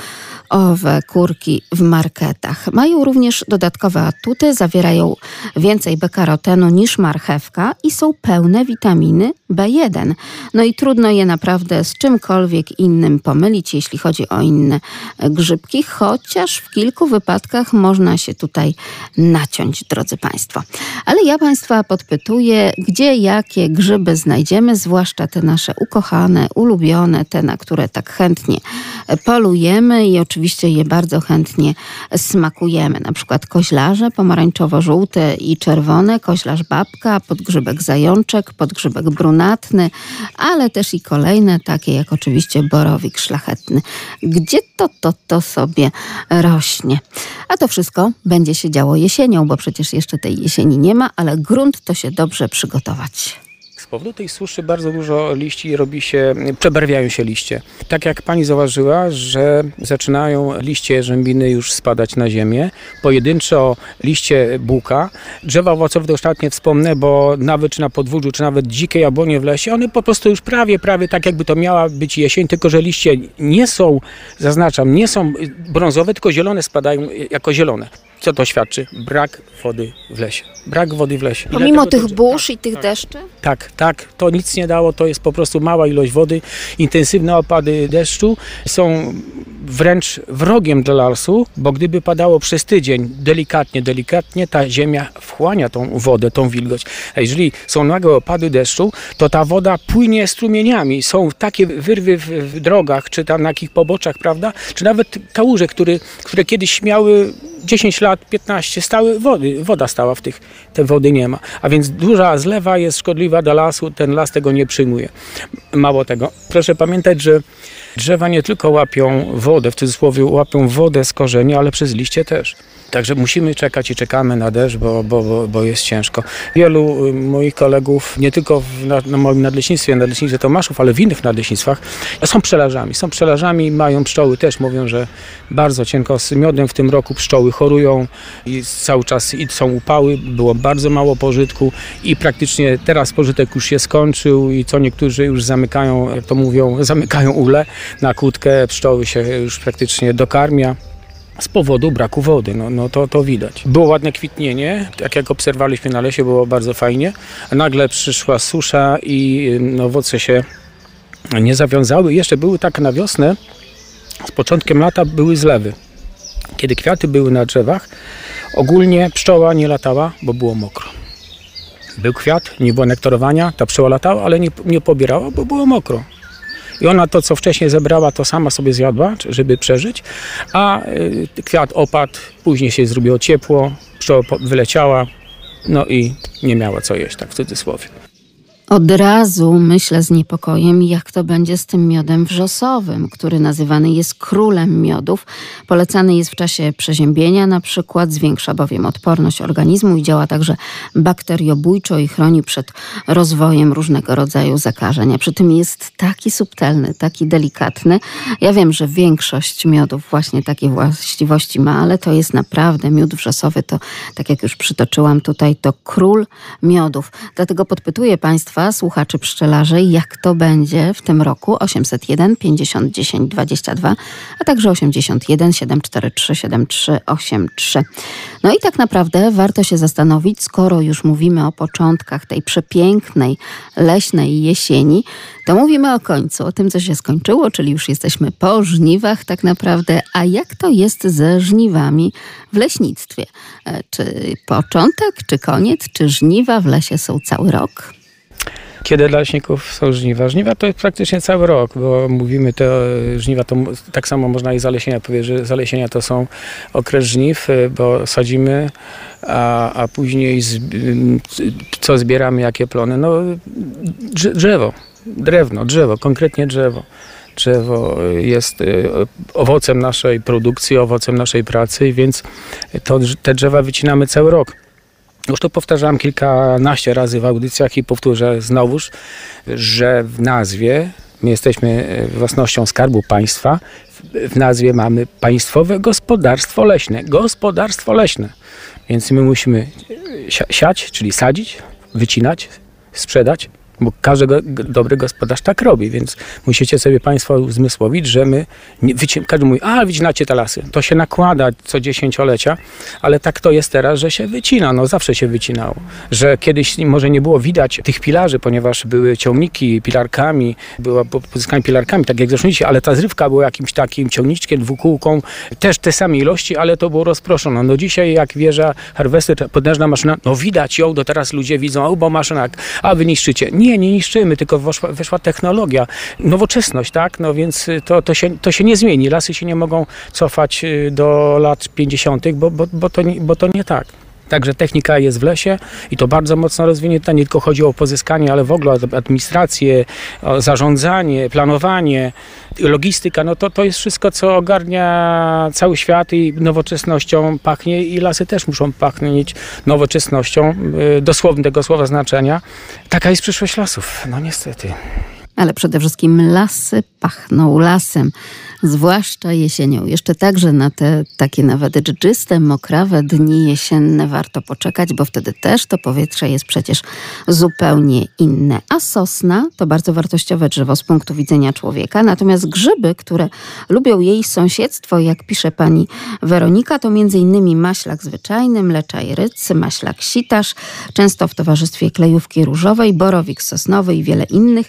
owe kurki w marketach. Mają również dodatkowe atuty, zawierają więcej beta-karotenu niż marchewka i są pełne witaminy B1. No i trudno je naprawdę z czymkolwiek innym pomylić, jeśli chodzi o inne grzybki, chociaż w kilku wypadkach można się tutaj naciąć, drodzy Państwo. Ale ja Państwa podpytuję, gdzie jakie grzyby znajdziemy, zwłaszcza te nasze ukochane, ulubione, te, na które tak chętnie polujemy i oczywiście je bardzo chętnie smakujemy. Na przykład koźlarze pomarańczowo-żółte i czerwone, koźlarz babka, podgrzybek zajączek, podgrzybek brunatny, ale też i kolejne, takie jak oczywiście borowik szlachetny. Gdzie to, to, to sobie rośnie? A to wszystko będzie się działo jesienią, bo przecież jeszcze tej jesieni nie ma, ale grunt to się dobrze przygotować. Z powodu tej suszy bardzo dużo liści robi się, przebarwiają się liście. Tak jak pani zauważyła, że zaczynają liście jarzębiny już spadać na ziemię. Pojedynczo liście buka. Drzewa owocowe to już nawet nie wspomnę, bo nawet czy na podwórzu, czy nawet dzikie jabłonie w lesie, one po prostu już prawie, prawie tak jakby to miała być jesień, tylko że liście nie są, zaznaczam, nie są brązowe, tylko zielone spadają jako zielone. Co to świadczy? Brak wody w lesie. Brak wody w lesie. I Pomimo tych to- burz i tych deszczy? tak, tak, to nic nie dało, to jest po prostu mała ilość wody. Intensywne opady deszczu są wręcz wrogiem dla lasu, bo gdyby padało przez tydzień delikatnie, delikatnie, ta ziemia wchłania tą wodę, tą wilgoć. A jeżeli są nagłe opady deszczu, to ta woda płynie strumieniami. Są takie wyrwy w, w drogach, czy tam na jakich poboczach, prawda? Czy nawet kałuże, które, które kiedyś miały 10 lat, 15, stały wody, woda stała w tych, tej wody nie ma. A więc duża zlewa jest szkodliwa dla lasu, ten las tego nie przyjmuje. Mało tego, proszę pamiętać, że drzewa nie tylko łapią wodę, w cudzysłowie łapią wodę z korzeni, ale przez liście też. Także musimy czekać i czekamy na deszcz, bo, bo, bo, bo jest ciężko. Wielu y, moich kolegów, nie tylko w, na, na moim nadleśnictwie, nadleśnictwie Tomaszów, ale w innych nadleśnictwach, są pszczelarzami. Są pszczelarzami, mają pszczoły też, mówią, że bardzo cienko z miodem w tym roku pszczoły chorują i cały czas i są upały, było bardzo mało pożytku i praktycznie teraz pożytek już się skończył i co niektórzy już zamykają, jak to mówią, zamykają ule na kłódkę, pszczoły się już praktycznie dokarmia z powodu braku wody, no, no to, to widać. Było ładne kwitnienie, tak jak obserwowaliśmy na lesie, było bardzo fajnie. Nagle przyszła susza i no, owoce się nie zawiązały. Jeszcze były tak na wiosnę, z początkiem lata były zlewy. Kiedy kwiaty były na drzewach, ogólnie pszczoła nie latała, bo było mokro. Był kwiat, nie było nektorowania, ta pszczoła latała, ale nie, nie pobierała, bo było mokro. I ona to, co wcześniej zebrała, to sama sobie zjadła, żeby przeżyć, a y, kwiat opadł, później się zrobiło ciepło, wyleciała, no i nie miała co jeść, tak w cudzysłowie. Od razu myślę z niepokojem, jak to będzie z tym miodem wrzosowym, który nazywany jest królem miodów. Polecany jest w czasie przeziębienia na przykład, zwiększa bowiem odporność organizmu i działa także bakteriobójczo i chroni przed rozwojem różnego rodzaju zakażeń. A przy tym jest taki subtelny, taki delikatny. Ja wiem, że większość miodów właśnie takie właściwości ma, ale to jest naprawdę miód wrzosowy, to tak jak już przytoczyłam tutaj, to król miodów. Dlatego podpytuję Państwa, słuchaczy pszczelarzy, jak to będzie w tym roku 801 50 10 22, a także 81 743 7383. No i tak naprawdę warto się zastanowić, skoro już mówimy o początkach tej przepięknej, leśnej jesieni, to mówimy o końcu, o tym, co się skończyło, czyli już jesteśmy po żniwach tak naprawdę. A jak to jest ze żniwami w leśnictwie? E, Czy początek, czy koniec, czy żniwa w lesie są cały rok? Kiedy dla leśników są żniwa? Żniwa to jest praktycznie cały rok, bo mówimy to e, żniwa, to tak samo można i zalesienia powiedzieć, że zalesienia to są okres żniw, e, bo sadzimy, a, a później z, co zbieramy, jakie plony? No drze- drzewo, drewno, drzewo, konkretnie drzewo. Drzewo e, jest owocem naszej produkcji, owocem naszej pracy, więc to, te drzewa wycinamy cały rok. Już to powtarzałem kilkanaście razy w audycjach i powtórzę znowuż, że w nazwie my jesteśmy e, własnością Skarbu Państwa. W, nazwie mamy Państwowe Gospodarstwo Leśne. Gospodarstwo Leśne. Więc my musimy si- siać, czyli sadzić, wycinać, sprzedać, bo każdy go, dobry gospodarz tak robi, więc musicie sobie Państwo uzmysłowić, że my, nie, każdy mówi, a wycinacie te lasy, to się nakłada co dziesięciolecia, ale tak to jest teraz, że się wycina, no zawsze się wycinało, że kiedyś może nie było widać tych pilarzy, ponieważ były ciągniki pilarkami, była po- pozyskanie pilarkami, tak jak zresztą ale ta zrywka była jakimś takim ciągniczkiem, dwukółką, też te same ilości, ale to było rozproszone. No dzisiaj jak wieża harwester, potężna maszyna, no widać ją, do teraz ludzie widzą, o bo maszyna, a wy niszczycie. Nie, nie niszczymy, tylko weszła, weszła technologia, nowoczesność, tak? No więc y, to, to, się, to się nie zmieni. Lasy się nie mogą cofać y, do lat 50., bo, bo, bo, to, nie, bo to nie tak. Także technika jest w lesie i to bardzo mocno rozwinięta. Nie tylko chodzi o pozyskanie, ale w ogóle o administrację, o zarządzanie, planowanie, logistyka. No to, to jest wszystko, co ogarnia cały świat i nowoczesnością pachnie i lasy też muszą pachnieć nowoczesnością, y, dosłownie tego słowa znaczenia. Taka jest przyszłość lasów. No niestety. Ale przede wszystkim lasy pachną lasem, zwłaszcza jesienią. Jeszcze także na te takie nawet dżdżyste, mokrawe dni jesienne warto poczekać, bo wtedy też to powietrze jest przecież zupełnie inne. A sosna to bardzo wartościowe drzewo z punktu widzenia człowieka, natomiast grzyby, które lubią jej sąsiedztwo, jak pisze pani Weronika, to innymi maślak zwyczajny, mleczaj rycy, maślak sitarz, często w towarzystwie klejówki różowej, borowik sosnowy i wiele innych.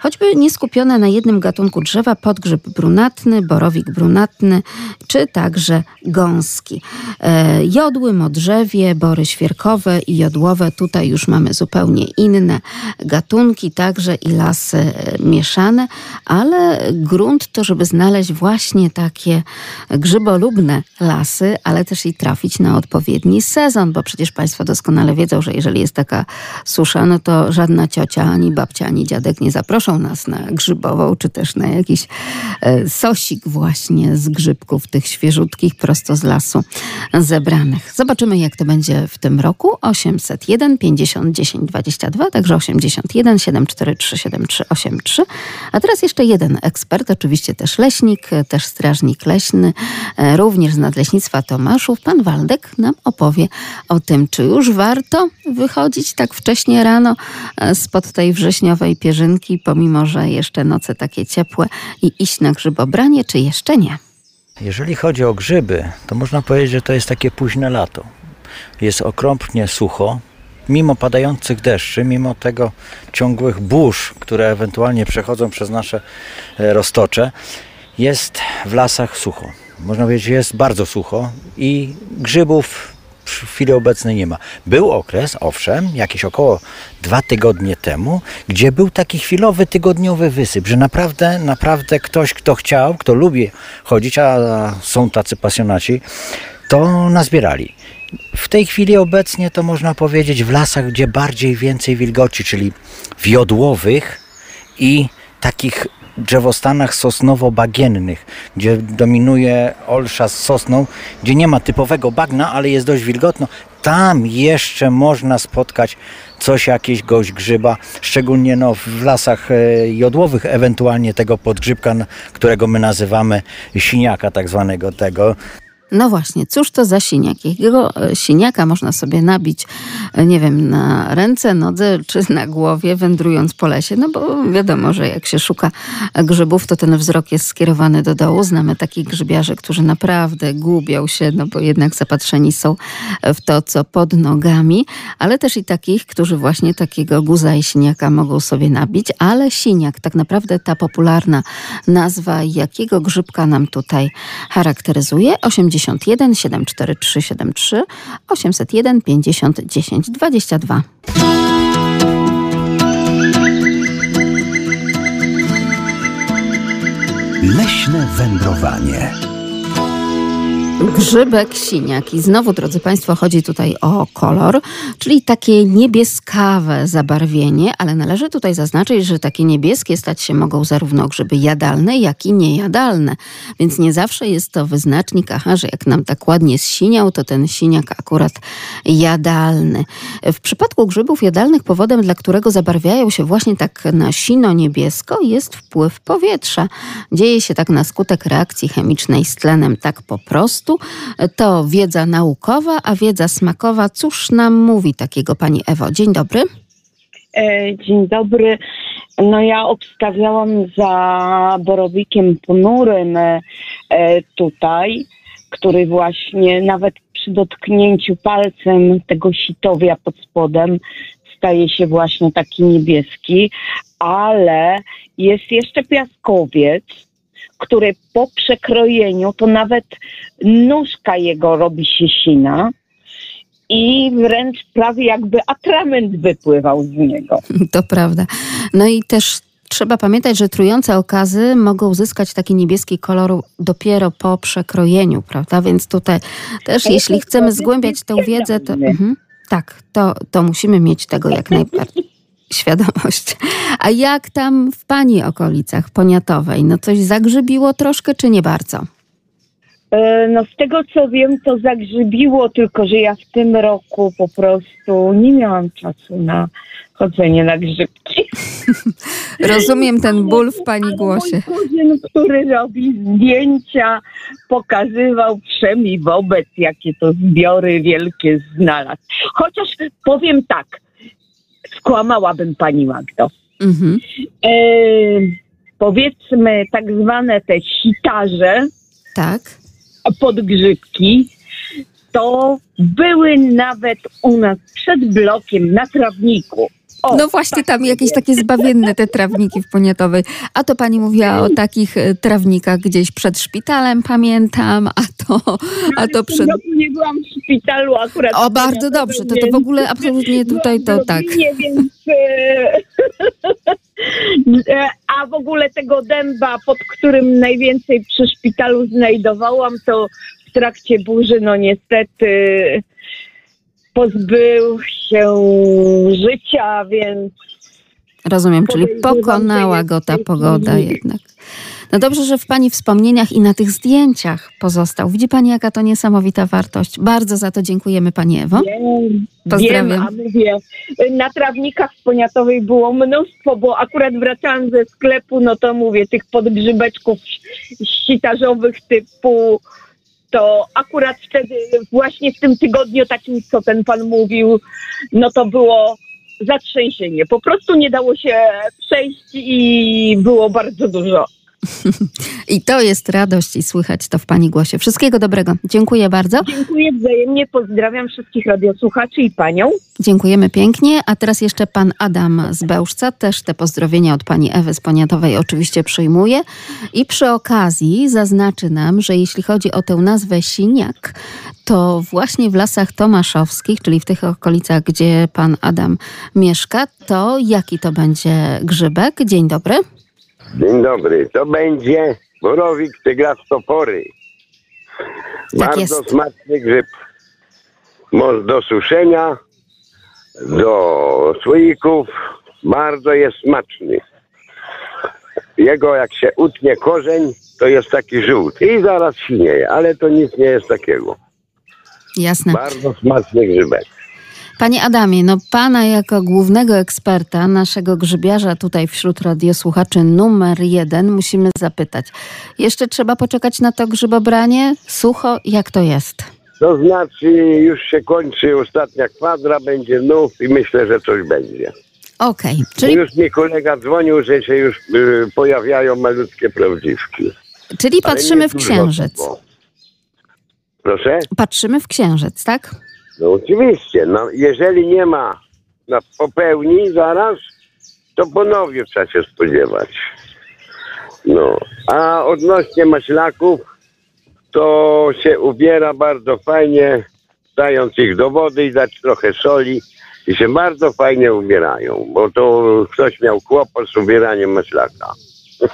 Choćby nie skupione na jednym gatunku drzewa, podgrzyb brunatny, borowik brunatny, czy także gąski. E, jodły, modrzewie, bory świerkowe i jodłowe, tutaj już mamy zupełnie inne gatunki, także i lasy e, mieszane, ale grunt to, żeby znaleźć właśnie takie grzybolubne lasy, ale też i trafić na odpowiedni sezon, bo przecież Państwo doskonale wiedzą, że jeżeli jest taka susza, no to żadna ciocia, ani babcia, ani dziadek nie zaproszą nas na grzybową, czy też na jakiś e, sosik właśnie z grzybków tych świeżutkich, prosto z lasu zebranych. Zobaczymy, jak to będzie w tym roku. 801 50 10 22, także 81 743 7383. A teraz jeszcze jeden ekspert, oczywiście też leśnik, też strażnik leśny, e, również z Nadleśnictwa Tomaszów. Pan Waldek nam opowie o tym, czy już warto wychodzić tak wcześnie rano e, spod tej wrześniowej pierzynki, pomimo, że jeszcze noce takie ciepłe i iść na grzybobranie, czy jeszcze nie? Jeżeli chodzi o grzyby, to można powiedzieć, że to jest takie późne lato. Jest okropnie sucho. Mimo padających deszczy, mimo tego ciągłych burz, które ewentualnie przechodzą przez nasze e, roztocze, jest w lasach sucho. Można powiedzieć, że jest bardzo sucho i grzybów w chwili obecnej nie ma. Był okres, owszem, jakieś około dwa tygodnie temu, gdzie był taki chwilowy, tygodniowy wysyp, że naprawdę, naprawdę ktoś, kto chciał, kto lubi chodzić, a są tacy pasjonaci, to nazbierali. W tej chwili obecnie to można powiedzieć w lasach, gdzie bardziej więcej wilgoci, czyli w jodłowych i takich drzewostanach sosnowo-bagiennych, gdzie dominuje olsza z sosną, gdzie nie ma typowego bagna, ale jest dość wilgotno. Tam jeszcze można spotkać coś, jakieś gość grzyba, szczególnie no, w lasach e, jodłowych, ewentualnie tego podgrzybka, którego my nazywamy siniaka tak zwanego tego. No właśnie, cóż to za siniak? Jakiego e, siniaka można sobie nabić, e, nie wiem, na ręce, nodze czy na głowie, wędrując po lesie? No bo wiadomo, że jak się szuka grzybów, to ten wzrok jest skierowany do dołu. Znamy takich grzybiarzy, którzy naprawdę gubią się, no bo jednak zapatrzeni są w to, co pod nogami, ale też i takich, którzy właśnie takiego guza i siniaka mogą sobie nabić, ale siniak, tak naprawdę ta popularna nazwa, jakiego grzybka nam tutaj charakteryzuje? 81 743 73 801 50 10 22. Leśne wędrowanie. Grzybek siniak. I znowu, drodzy Państwo, chodzi tutaj o kolor, czyli takie niebieskawe zabarwienie, ale należy tutaj zaznaczyć, że takie niebieskie stać się mogą zarówno grzyby jadalne, jak i niejadalne. Więc nie zawsze jest to wyznacznik, aha, że jak nam tak ładnie zsiniał, to ten siniak akurat jadalny. W przypadku grzybów jadalnych powodem, dla którego zabarwiają się właśnie tak na sino-niebiesko, jest wpływ powietrza. Dzieje się tak na skutek reakcji chemicznej z tlenem, tak po prostu. To wiedza naukowa, a wiedza smakowa, cóż nam mówi takiego pani Ewo? Dzień dobry. E, Dzień dobry. No ja obstawiałam za borowikiem ponurym e, tutaj, który właśnie nawet przy dotknięciu palcem tego sitowia pod spodem staje się właśnie taki niebieski, ale jest jeszcze piaskowiec, który po przekrojeniu to nawet nóżka jego robi się sina i wręcz prawie jakby atrament wypływał z niego. To prawda. No i też trzeba pamiętać, że trujące okazy mogą zyskać taki niebieski kolor dopiero po przekrojeniu, prawda? Więc tutaj też, jeśli chcemy zgłębiać tę wiedzę, to mhm, tak, to, to musimy mieć tego jak najbardziej świadomość. A jak tam w pani okolicach poniatowej? No coś zagrzybiło troszkę, czy nie bardzo? E, No z tego co wiem, to zagrzybiło, tylko że ja w tym roku po prostu nie miałam czasu na chodzenie na grzybki. Rozumiem ten ból w pani głosie. Mój kuzyn, który robi zdjęcia, pokazywał wszemi wobec, jakie to zbiory wielkie znalazł. Chociaż powiem tak, skłamałabym pani Magdo. Mhm. E, powiedzmy tak zwane te sitarze, Tak. podgrzybki, to były nawet u nas przed blokiem na trawniku. O, No właśnie tam jakieś takie zbawienne te trawniki w Poniatowej. A to pani mówiła o takich e, trawnikach gdzieś przed szpitalem, pamiętam, a a to przed... roku nie byłam w szpitalu akurat. O, bardzo dobrze, to, to w ogóle absolutnie tutaj to tak. Nie więc... A w ogóle tego dęba, pod którym najwięcej przy szpitalu znajdowałam, to w trakcie burzy, no niestety pozbył się życia, więc Rozumiem, czyli pokonała go ta pogoda jednak. No dobrze, że w pani wspomnieniach i na tych zdjęciach pozostał. Widzi pani, jaka to niesamowita wartość. Bardzo za to dziękujemy pani Ewo. Wiem, Pozdrawiam. Wiem, na trawnikach w Poniatowej było mnóstwo, bo akurat wracałam ze sklepu, no to mówię, tych podgrzybeczków sitarzowych typu, to akurat wtedy, właśnie w tym tygodniu takim, co ten pan mówił, no to było zatrzęsienie. Po prostu nie dało się przejść i było bardzo dużo. I to jest radość i słychać to w pani głosie. Wszystkiego dobrego. Dziękuję bardzo. Dziękuję wzajemnie, pozdrawiam wszystkich radiosłuchaczy i panią. Dziękujemy pięknie. A teraz jeszcze pan Adam z Bełżca. Też te pozdrowienia od pani Ewy z Poniatowej oczywiście przyjmuje. I przy okazji zaznaczy nam, że jeśli chodzi o tę nazwę siniak, to właśnie w Lasach Tomaszowskich, czyli w tych okolicach, gdzie pan Adam mieszka, to jaki to będzie grzybek? Dzień dobry. Dzień dobry. To będzie borowik tygrastopory. Tak Bardzo jest. smaczny grzyb. Może do suszenia, do słoików. Bardzo jest smaczny. Jego jak się utnie korzeń, to jest taki żółty i zaraz sinieje, ale to nic nie jest takiego. Jasne. Bardzo smaczny grzybek. Panie Adamie, no pana jako głównego eksperta, naszego grzybiarza tutaj wśród radiosłuchaczy numer jeden musimy zapytać. Jeszcze trzeba poczekać na to grzybobranie? Sucho, jak to jest? To znaczy już się kończy ostatnia kwadra, będzie nów i myślę, że coś będzie. Okej, czyli, Już mi kolega dzwonił, że się już y, pojawiają malutkie prawdziwki. czyli patrzymy w księżyc. Proszę? Patrzymy w księżyc, tak? No oczywiście. No, jeżeli nie ma na popełni zaraz, to ponownie trzeba się spodziewać. No. A odnośnie maślaków, to się ubiera bardzo fajnie, dając ich do wody i dać trochę soli i się bardzo fajnie ubierają, bo to ktoś miał kłopot z ubieraniem maślaka.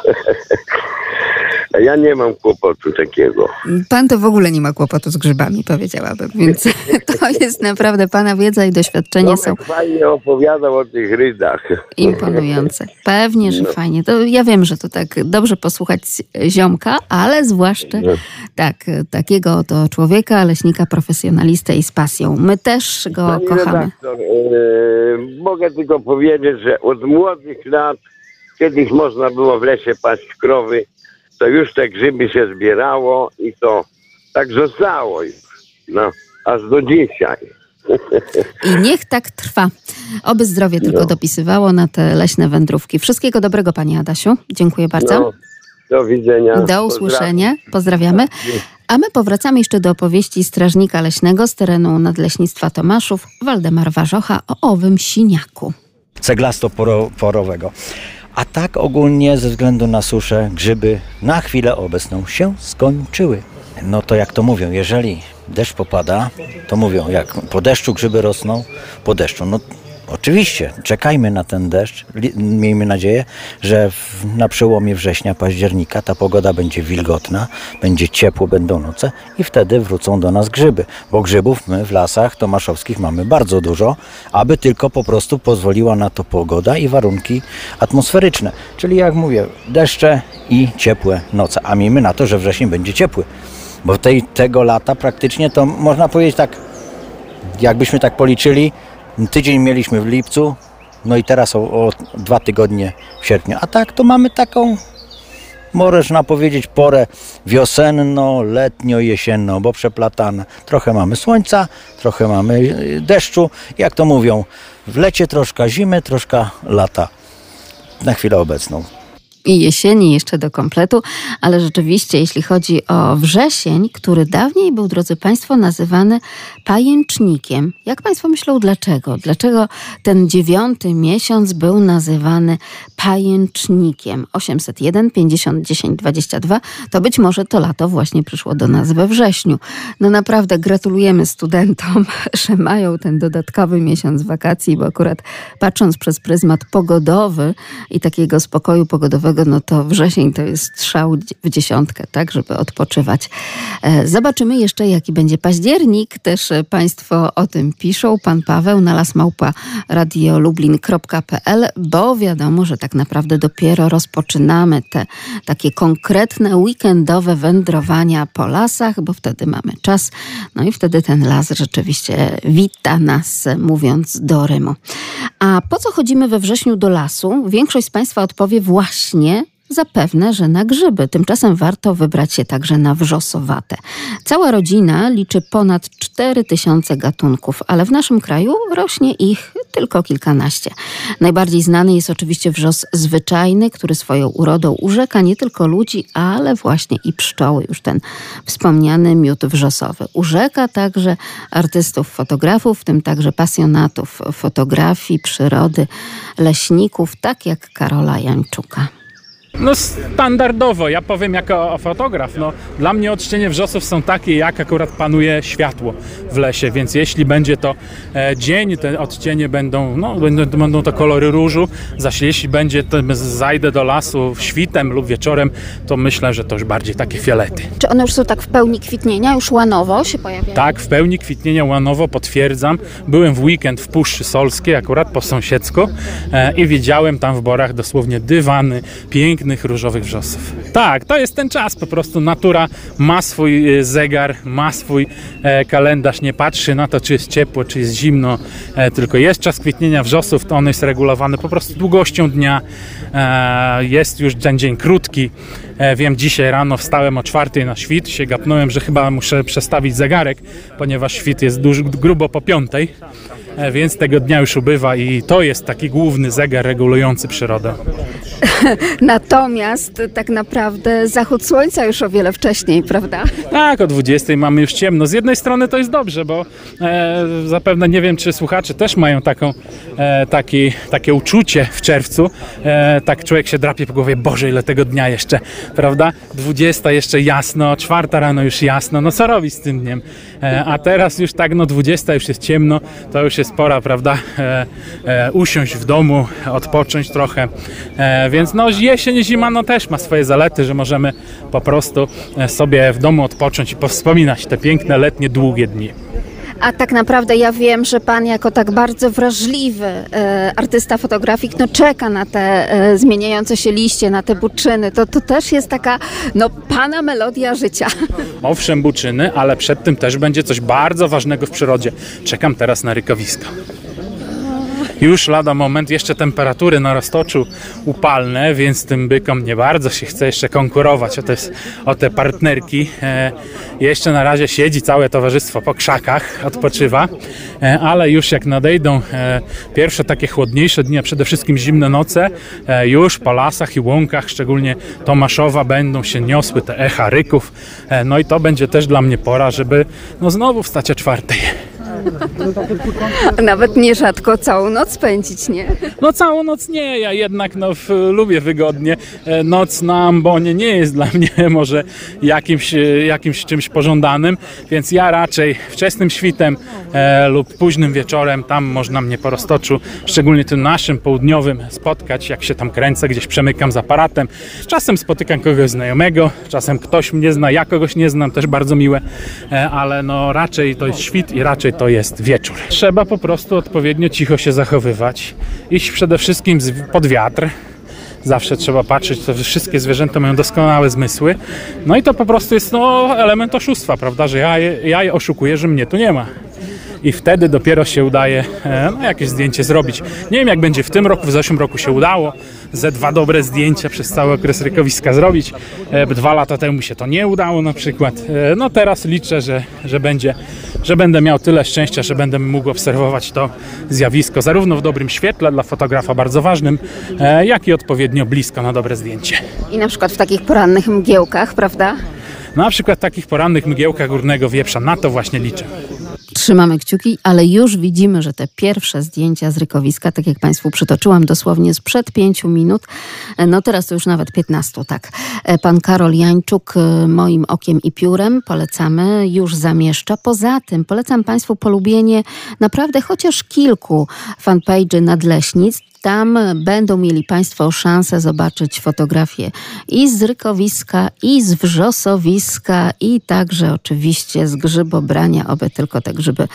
Ja nie mam kłopotu takiego. Pan to w ogóle nie ma kłopotu z grzybami, powiedziałabym, więc to jest naprawdę Pana wiedza i doświadczenie są Tomek fajnie opowiadał o tych rydach. imponujące. Pewnie, że No. fajnie. To ja wiem, że to tak dobrze posłuchać ziomka, ale zwłaszcza No. tak, takiego to człowieka, leśnika, profesjonalistę i z pasją. My też go Pani kochamy. redaktor, e, mogę tylko powiedzieć, że od młodych lat, kiedyś można było w lesie paść krowy, to już te grzyby się zbierało i to tak zostało już. No, aż do dzisiaj. I niech tak trwa. Oby zdrowie tylko No. dopisywało na te leśne wędrówki. Wszystkiego dobrego, Panie Adasiu. Dziękuję bardzo. No, do widzenia. Do usłyszenia. Pozdrawiamy. A my powracamy jeszcze do opowieści strażnika leśnego z terenu Nadleśnictwa Tomaszów, Waldemar Warzocha o owym siniaku. ceglasto-porowego. A tak ogólnie ze względu na suszę grzyby na chwilę obecną się skończyły. No to jak to mówią, jeżeli deszcz popada, to mówią, jak po deszczu grzyby rosną, po deszczu. No oczywiście, czekajmy na ten deszcz, miejmy nadzieję, że w, na przełomie września, października ta pogoda będzie wilgotna, będzie ciepło, będą noce i wtedy wrócą do nas grzyby, bo grzybów my w lasach tomaszowskich mamy bardzo dużo, aby tylko po prostu pozwoliła na to pogoda i warunki atmosferyczne. Czyli jak mówię, deszcze i ciepłe noce, a miejmy na to, że wrzesień będzie ciepły, bo tej, tego lata praktycznie to można powiedzieć tak, jakbyśmy tak policzyli, tydzień mieliśmy w lipcu, no i teraz o, o dwa tygodnie w sierpniu. A tak to mamy taką, można powiedzieć, porę wiosenno, letnio, jesienno, bo przeplatane. Trochę mamy słońca, trochę mamy y, deszczu. Jak to mówią, w lecie troszkę zimy, troszkę lata. Na chwilę obecną. I jesieni jeszcze do kompletu, ale rzeczywiście, jeśli chodzi o wrzesień, który dawniej był, drodzy Państwo, nazywany pajęcznikiem. Jak Państwo myślą, dlaczego? Dlaczego ten dziewiąty miesiąc był nazywany pajęcznikiem? 801 50 10 22 to być może to lato właśnie przyszło do nas we wrześniu. No naprawdę gratulujemy studentom, że mają ten dodatkowy miesiąc wakacji, bo akurat patrząc przez pryzmat pogodowy i takiego spokoju pogodowego, no to wrzesień to jest strzał w dziesiątkę, tak, żeby odpoczywać. E, Zobaczymy jeszcze, jaki będzie październik. Też e, Państwo o tym piszą. Pan Paweł na lasmałpa radiolublin.pl, bo wiadomo, że tak naprawdę dopiero rozpoczynamy te takie konkretne weekendowe wędrowania po lasach, bo wtedy mamy czas. No i wtedy ten las rzeczywiście wita nas, mówiąc do Rymu. A po co chodzimy we wrześniu do lasu? Większość z Państwa odpowie właśnie Zapewne, że na grzyby. Tymczasem warto wybrać się także na wrzosowate. Cała rodzina liczy ponad 4000 gatunków, ale w naszym kraju rośnie ich tylko kilkanaście. Najbardziej znany jest oczywiście wrzos zwyczajny, który swoją urodą urzeka nie tylko ludzi, ale właśnie i pszczoły. Już ten wspomniany miód wrzosowy. Urzeka także artystów, fotografów, w tym także pasjonatów fotografii, przyrody, leśników, tak jak Karola Jańczuka. No standardowo, ja powiem jako fotograf, no dla mnie odcienie wrzosów są takie, jak akurat panuje światło w lesie, więc jeśli będzie to e, dzień, te odcienie będą, no będą, będą to kolory różu, zaś jeśli będzie, to zajdę do lasu świtem lub wieczorem, to myślę, że to już bardziej takie fiolety. Czy one już są tak w pełni kwitnienia, już łanowo się pojawiają? Tak, w pełni kwitnienia łanowo potwierdzam. Byłem w weekend w Puszczy Solskiej, akurat po sąsiedzku e, i widziałem tam w borach dosłownie dywany pięknych różowych wrzosów. Tak, to jest ten czas, po prostu natura ma swój e, zegar, ma swój e, kalendarz, nie patrzy na to, czy jest ciepło, czy jest zimno, e, tylko jest czas kwitnienia wrzosów, to on jest regulowany po prostu długością dnia, jest już ten dzień krótki. Wiem, dzisiaj rano wstałem o czwartej na świt, się gapnąłem, że chyba muszę przestawić zegarek, ponieważ świt jest grubo po piątej, więc tego dnia już ubywa i to jest taki główny zegar regulujący przyrodę. Natomiast tak naprawdę zachód słońca już o wiele wcześniej, prawda? Tak, o 20 mamy już ciemno. Z jednej strony to jest dobrze, bo e, zapewne nie wiem, czy słuchacze też mają taką, e, taki, takie uczucie w czerwcu. E, tak człowiek się drapie po głowie, Boże, ile tego dnia jeszcze, prawda? 20 jeszcze jasno, czwarta rano już jasno, no co robić z tym dniem? E, a teraz już tak, no 20 już jest ciemno, to już jest pora, prawda? E, e, usiąść w domu, odpocząć trochę, e, Więc no jesień zima no też ma swoje zalety, że możemy po prostu sobie w domu odpocząć i powspominać te piękne letnie, długie dni. A tak naprawdę ja wiem, że pan jako tak bardzo wrażliwy e, artysta fotografik no czeka na te e, zmieniające się liście, na te buczyny. To, to też jest taka no pana melodia życia. Owszem, buczyny, ale przed tym też będzie coś bardzo ważnego w przyrodzie. Czekam teraz na rykowiska. Już lada moment, jeszcze temperatury na roztoczu upalne, więc tym bykom nie bardzo się chce jeszcze konkurować o te, o te partnerki. E, jeszcze na razie siedzi całe towarzystwo po krzakach, odpoczywa, e, ale już jak nadejdą e, pierwsze takie chłodniejsze dni, a przede wszystkim zimne noce, e, już po lasach i łąkach, szczególnie Tomaszowa, będą się niosły te echa ryków. E, no i to będzie też dla mnie pora, żeby no znowu wstać o czwartej. Nawet nierzadko całą noc spędzić, nie? No całą noc nie, ja jednak no, w, lubię wygodnie. E, Noc na ambonie nie jest dla mnie może jakimś, e, jakimś czymś pożądanym, więc ja raczej wczesnym świtem e, lub późnym wieczorem tam można mnie po roztoczu, szczególnie tym naszym południowym, spotkać, jak się tam kręcę, gdzieś przemykam z aparatem. Czasem spotykam kogoś znajomego, czasem ktoś mnie zna, ja kogoś nie znam, też bardzo miłe, e, ale no raczej to jest świt i raczej to jest wieczór. Trzeba po prostu odpowiednio cicho się zachowywać, iść przede wszystkim pod wiatr, Zawsze trzeba patrzeć, to wszystkie zwierzęta mają doskonałe zmysły. No i to po prostu jest no, element oszustwa, prawda? Że ja ja je oszukuję, że mnie tu nie ma. I wtedy dopiero się udaje e, no, jakieś zdjęcie zrobić. Nie wiem, jak będzie w tym roku, w zeszłym roku się udało ze dwa dobre zdjęcia przez cały okres rykowiska zrobić. E, Dwa lata temu się to nie udało na przykład. E, No teraz liczę, że, że, będzie, że będę miał tyle szczęścia, że będę mógł obserwować to zjawisko zarówno w dobrym świetle, dla fotografa bardzo ważnym, jak i odpowiednio blisko na dobre zdjęcie. I na przykład w takich porannych mgiełkach, prawda? Na przykład takich porannych mgiełkach górnego wieprza, na to właśnie liczę. Trzymamy kciuki, ale już widzimy, że te pierwsze zdjęcia z rykowiska, tak jak Państwu przytoczyłam dosłownie sprzed pięciu minut, no teraz to już nawet 15, tak. E, Pan Karol Jańczuk, e, moim okiem i piórem, polecamy, już zamieszcza. Poza tym polecam Państwu polubienie naprawdę chociaż kilku fanpage'y nadleśnic. Tam będą mieli Państwo szansę zobaczyć fotografie i z rykowiska, i z wrzosowiska, i także oczywiście z grzybobrania, oby tylko te grzyby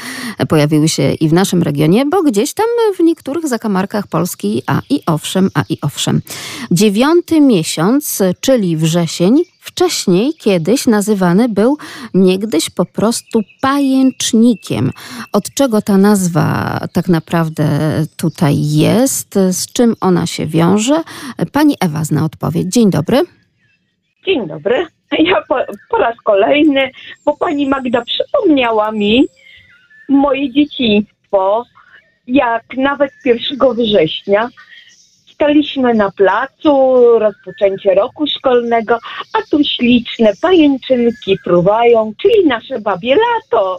pojawiły się i w naszym regionie, bo gdzieś tam w niektórych zakamarkach Polski, a i owszem, a i owszem. Dziewiąty miesiąc, czyli wrzesień, Wcześniej, kiedyś nazywany był niegdyś po prostu pajęcznikiem. Od czego ta nazwa tak naprawdę tutaj jest? Z czym ona się wiąże? Pani Ewa zna odpowiedź. Dzień dobry. Dzień dobry. Ja po, po raz kolejny, bo pani Magda przypomniała mi moje dzieciństwo, jak nawet 1 września staliśmy na placu, rozpoczęcie roku szkolnego, a tu śliczne pajęczynki fruwają, czyli nasze babie lato.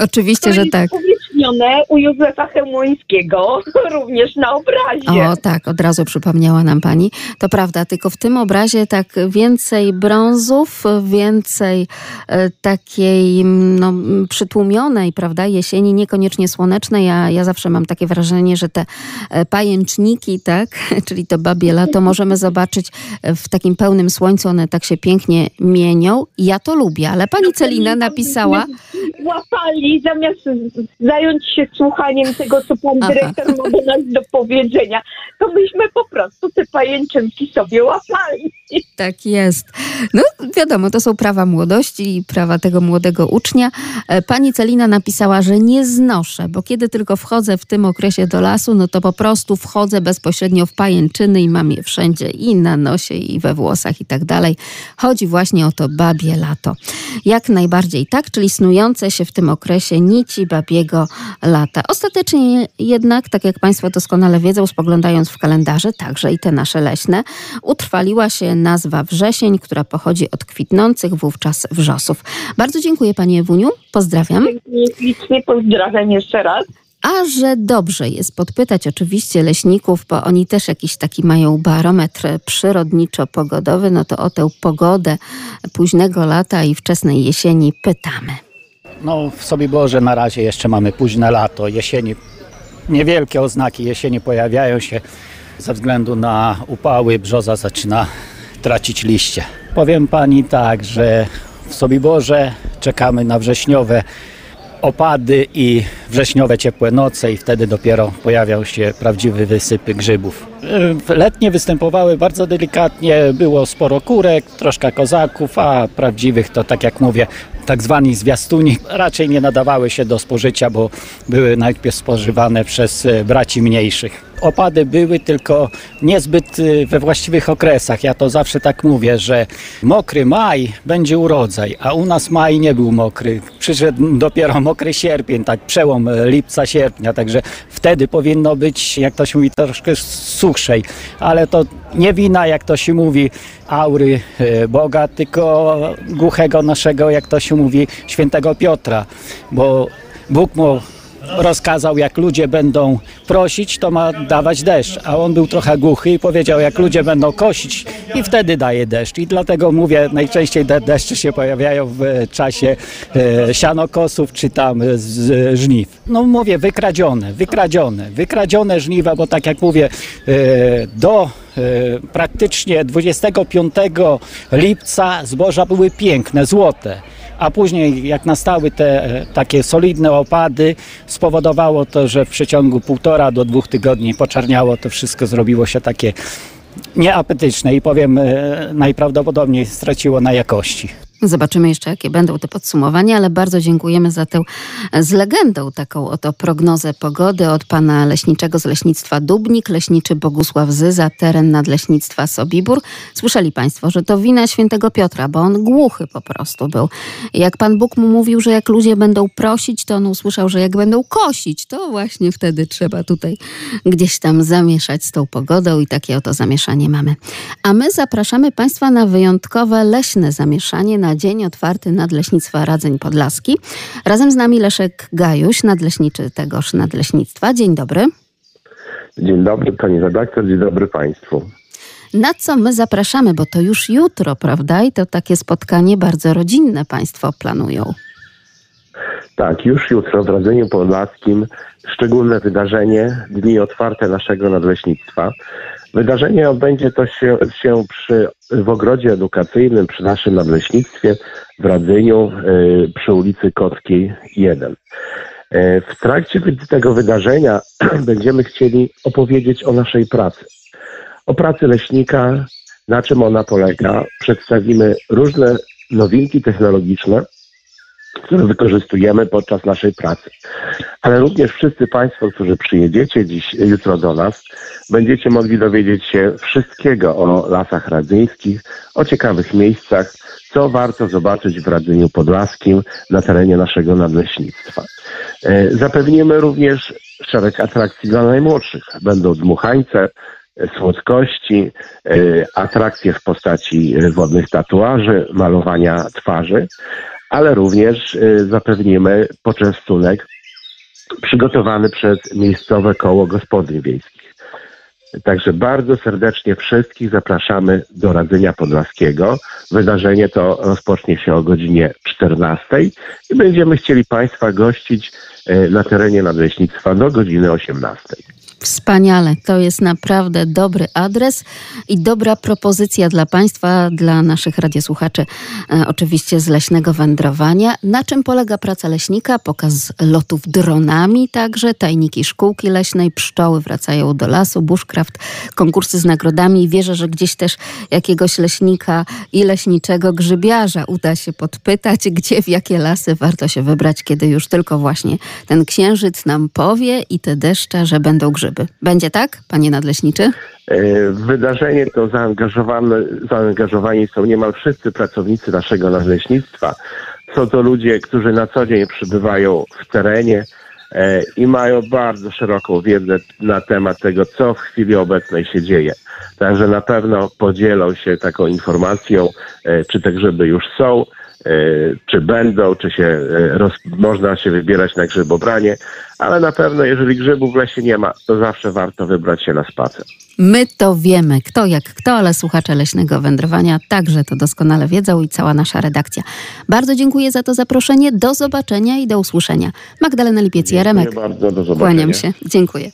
Oczywiście, To że jest tak. uwiecznione u Józefa Chełmońskiego, również na obrazie. O tak, od razu przypomniała nam pani. To prawda, tylko w tym obrazie tak więcej brązów, więcej e, takiej mm, no, mm, przytłumionej, prawda, jesieni, niekoniecznie słonecznej. Ja, ja zawsze mam takie wrażenie, że te e, pajęczniki, tak, czyli to babie lato, możemy zobaczyć e, w takim pełnym słońcu. One tak się pięknie mienią. Ja to lubię, ale pani Celina napisała... Łapali, zamiast zająć się słuchaniem tego, co pan Aha. dyrektor ma do nas do powiedzenia, to myśmy po prostu te pajęczynki sobie łapali. Tak jest. No wiadomo, to są prawa młodości i prawa tego młodego ucznia. E, Pani Celina napisała, że nie znoszę, bo kiedy tylko wchodzę w tym okresie do lasu, no to po prostu wchodzę bezpośrednio w pajęczyny i mam je wszędzie i na nosie i we włosach i tak dalej. Chodzi właśnie o to babie lato. Jak najbardziej tak, czyli snujące się w tym okresie nici babiego lata. Ostatecznie jednak, tak jak Państwo doskonale wiedzą, spoglądając w kalendarze, także i te nasze leśne, utrwaliła się nazwa wrzesień, która pochodzi od kwitnących wówczas wrzosów. Bardzo dziękuję Pani Ewuniu, pozdrawiam. Ślicznie pozdrawiam jeszcze raz. A że dobrze jest podpytać oczywiście leśników, bo oni też jakiś taki mają barometr przyrodniczo-pogodowy, no to o tę pogodę późnego lata i wczesnej jesieni pytamy. No w Sobiborze na razie jeszcze mamy późne lato, jesieni, niewielkie oznaki jesieni pojawiają się. Ze względu na upały brzoza zaczyna tracić liście. Powiem pani tak, że w Sobiborze czekamy na wrześniowe opady i wrześniowe ciepłe noce i wtedy dopiero pojawią się prawdziwe wysypy grzybów. Letnie występowały bardzo delikatnie, było sporo kurek, troszkę kozaków, a prawdziwych to tak jak mówię, tak zwani zwiastuni raczej nie nadawały się do spożycia, bo były najpierw spożywane przez braci mniejszych. Opady były tylko niezbyt y, we właściwych okresach. Ja to zawsze tak mówię, że mokry maj będzie urodzaj, a u nas maj nie był mokry. Przyszedł dopiero mokry sierpień, tak przełom lipca, sierpnia, także wtedy powinno być, jak to się mówi, troszkę suchszej. Ale to nie wina, jak to się mówi, aury y, Boga, tylko głuchego naszego, jak to się mówi, świętego Piotra, bo Bóg mu rozkazał, jak ludzie będą prosić, to ma dawać deszcz. A on był trochę głuchy i powiedział, jak ludzie będą kosić i wtedy daje deszcz. I dlatego mówię, najczęściej te deszcze się pojawiają w czasie e, sianokosów czy tam z e, żniw. No mówię, wykradzione, wykradzione, wykradzione żniwa, bo tak jak mówię, e, do e, praktycznie 25 lipca zboża były piękne, złote a później jak nastały te e, takie solidne opady, spowodowało to, że w przeciągu półtora do dwóch tygodni poczarniało, to wszystko zrobiło się takie nieapetyczne i powiem e, najprawdopodobniej straciło na jakości. Zobaczymy jeszcze, jakie będą te podsumowania, ale bardzo dziękujemy za tę z legendą taką oto prognozę pogody od pana leśniczego z leśnictwa Dubnik, leśniczy Bogusław Zyza, teren nadleśnictwa Sobibór. Słyszeli państwo, że to wina świętego Piotra, bo on głuchy po prostu był. Jak pan Bóg mu mówił, że jak ludzie będą prosić, to on usłyszał, że jak będą kosić, to właśnie wtedy trzeba tutaj gdzieś tam zamieszać z tą pogodą i takie oto zamieszanie mamy. A my zapraszamy państwa na wyjątkowe leśne zamieszanie na Dzień Otwarty Nadleśnictwa Radzeń Podlaski. Razem z nami Leszek Gajuś, nadleśniczy tegoż nadleśnictwa. Dzień dobry. Dzień dobry pani redaktor, dzień dobry państwu. Na co my zapraszamy, bo to już jutro, prawda? I to takie spotkanie bardzo rodzinne państwo planują. Tak, już jutro w Radzeniu Podlaskim szczególne wydarzenie, dni otwarte naszego nadleśnictwa. Wydarzenie odbędzie to się, się przy, w ogrodzie edukacyjnym przy naszym nadleśnictwie w Radzeniu y, przy ulicy Kotkiej 1. Y, W trakcie tego wydarzenia będziemy chcieli opowiedzieć o naszej pracy. O pracy leśnika, na czym ona polega. Przedstawimy różne nowinki technologiczne, które wykorzystujemy podczas naszej pracy. Ale również wszyscy Państwo, którzy przyjedziecie dziś, jutro do nas, będziecie mogli dowiedzieć się wszystkiego o lasach radzyńskich, o ciekawych miejscach, co warto zobaczyć w Radzeniu Podlaskim na terenie naszego nadleśnictwa. E, Zapewnimy również szereg atrakcji dla najmłodszych. Będą dmuchańce, e, słodkości, e, atrakcje w postaci wodnych tatuaży, malowania twarzy, ale również e, zapewnimy poczęstunek przygotowany przez miejscowe koło gospodyń wiejskich. Także bardzo serdecznie wszystkich zapraszamy do Radzenia Podlaskiego. Wydarzenie to rozpocznie się o godzinie 14 i będziemy chcieli Państwa gościć e, na terenie nadleśnictwa do godziny 18. Wspaniale. To jest naprawdę dobry adres i dobra propozycja dla Państwa, dla naszych radiosłuchaczy, e, oczywiście z leśnego wędrowania. Na czym polega praca leśnika? Pokaz lotów dronami, także tajniki szkółki leśnej, pszczoły wracają do lasu, bushcraft, konkursy z nagrodami. Wierzę, że gdzieś też jakiegoś leśnika i leśniczego grzybiarza uda się podpytać, gdzie, w jakie lasy warto się wybrać, kiedy już tylko właśnie ten księżyc nam powie i te deszcze, że będą grzyby. Będzie tak, panie nadleśniczy? E, W wydarzenie to zaangażowani są niemal wszyscy pracownicy naszego nadleśnictwa. Są to ludzie, którzy na co dzień przybywają w terenie e, i mają bardzo szeroką wiedzę na temat tego, co w chwili obecnej się dzieje. Także na pewno podzielą się taką informacją, e, czy te grzyby już są, e, czy będą, czy się e, roz, można się wybierać na grzybobranie, ale na pewno jeżeli grzybów w lesie nie ma, to zawsze warto wybrać się na spacer. My to wiemy, kto jak kto, ale słuchacze leśnego wędrowania także to doskonale wiedzą i cała nasza redakcja. Bardzo dziękuję za to zaproszenie. Do zobaczenia i do usłyszenia. Magdalena Lipiec-Jaremek. Dziękuję bardzo, do zobaczenia. Kłaniam się. Dziękuję.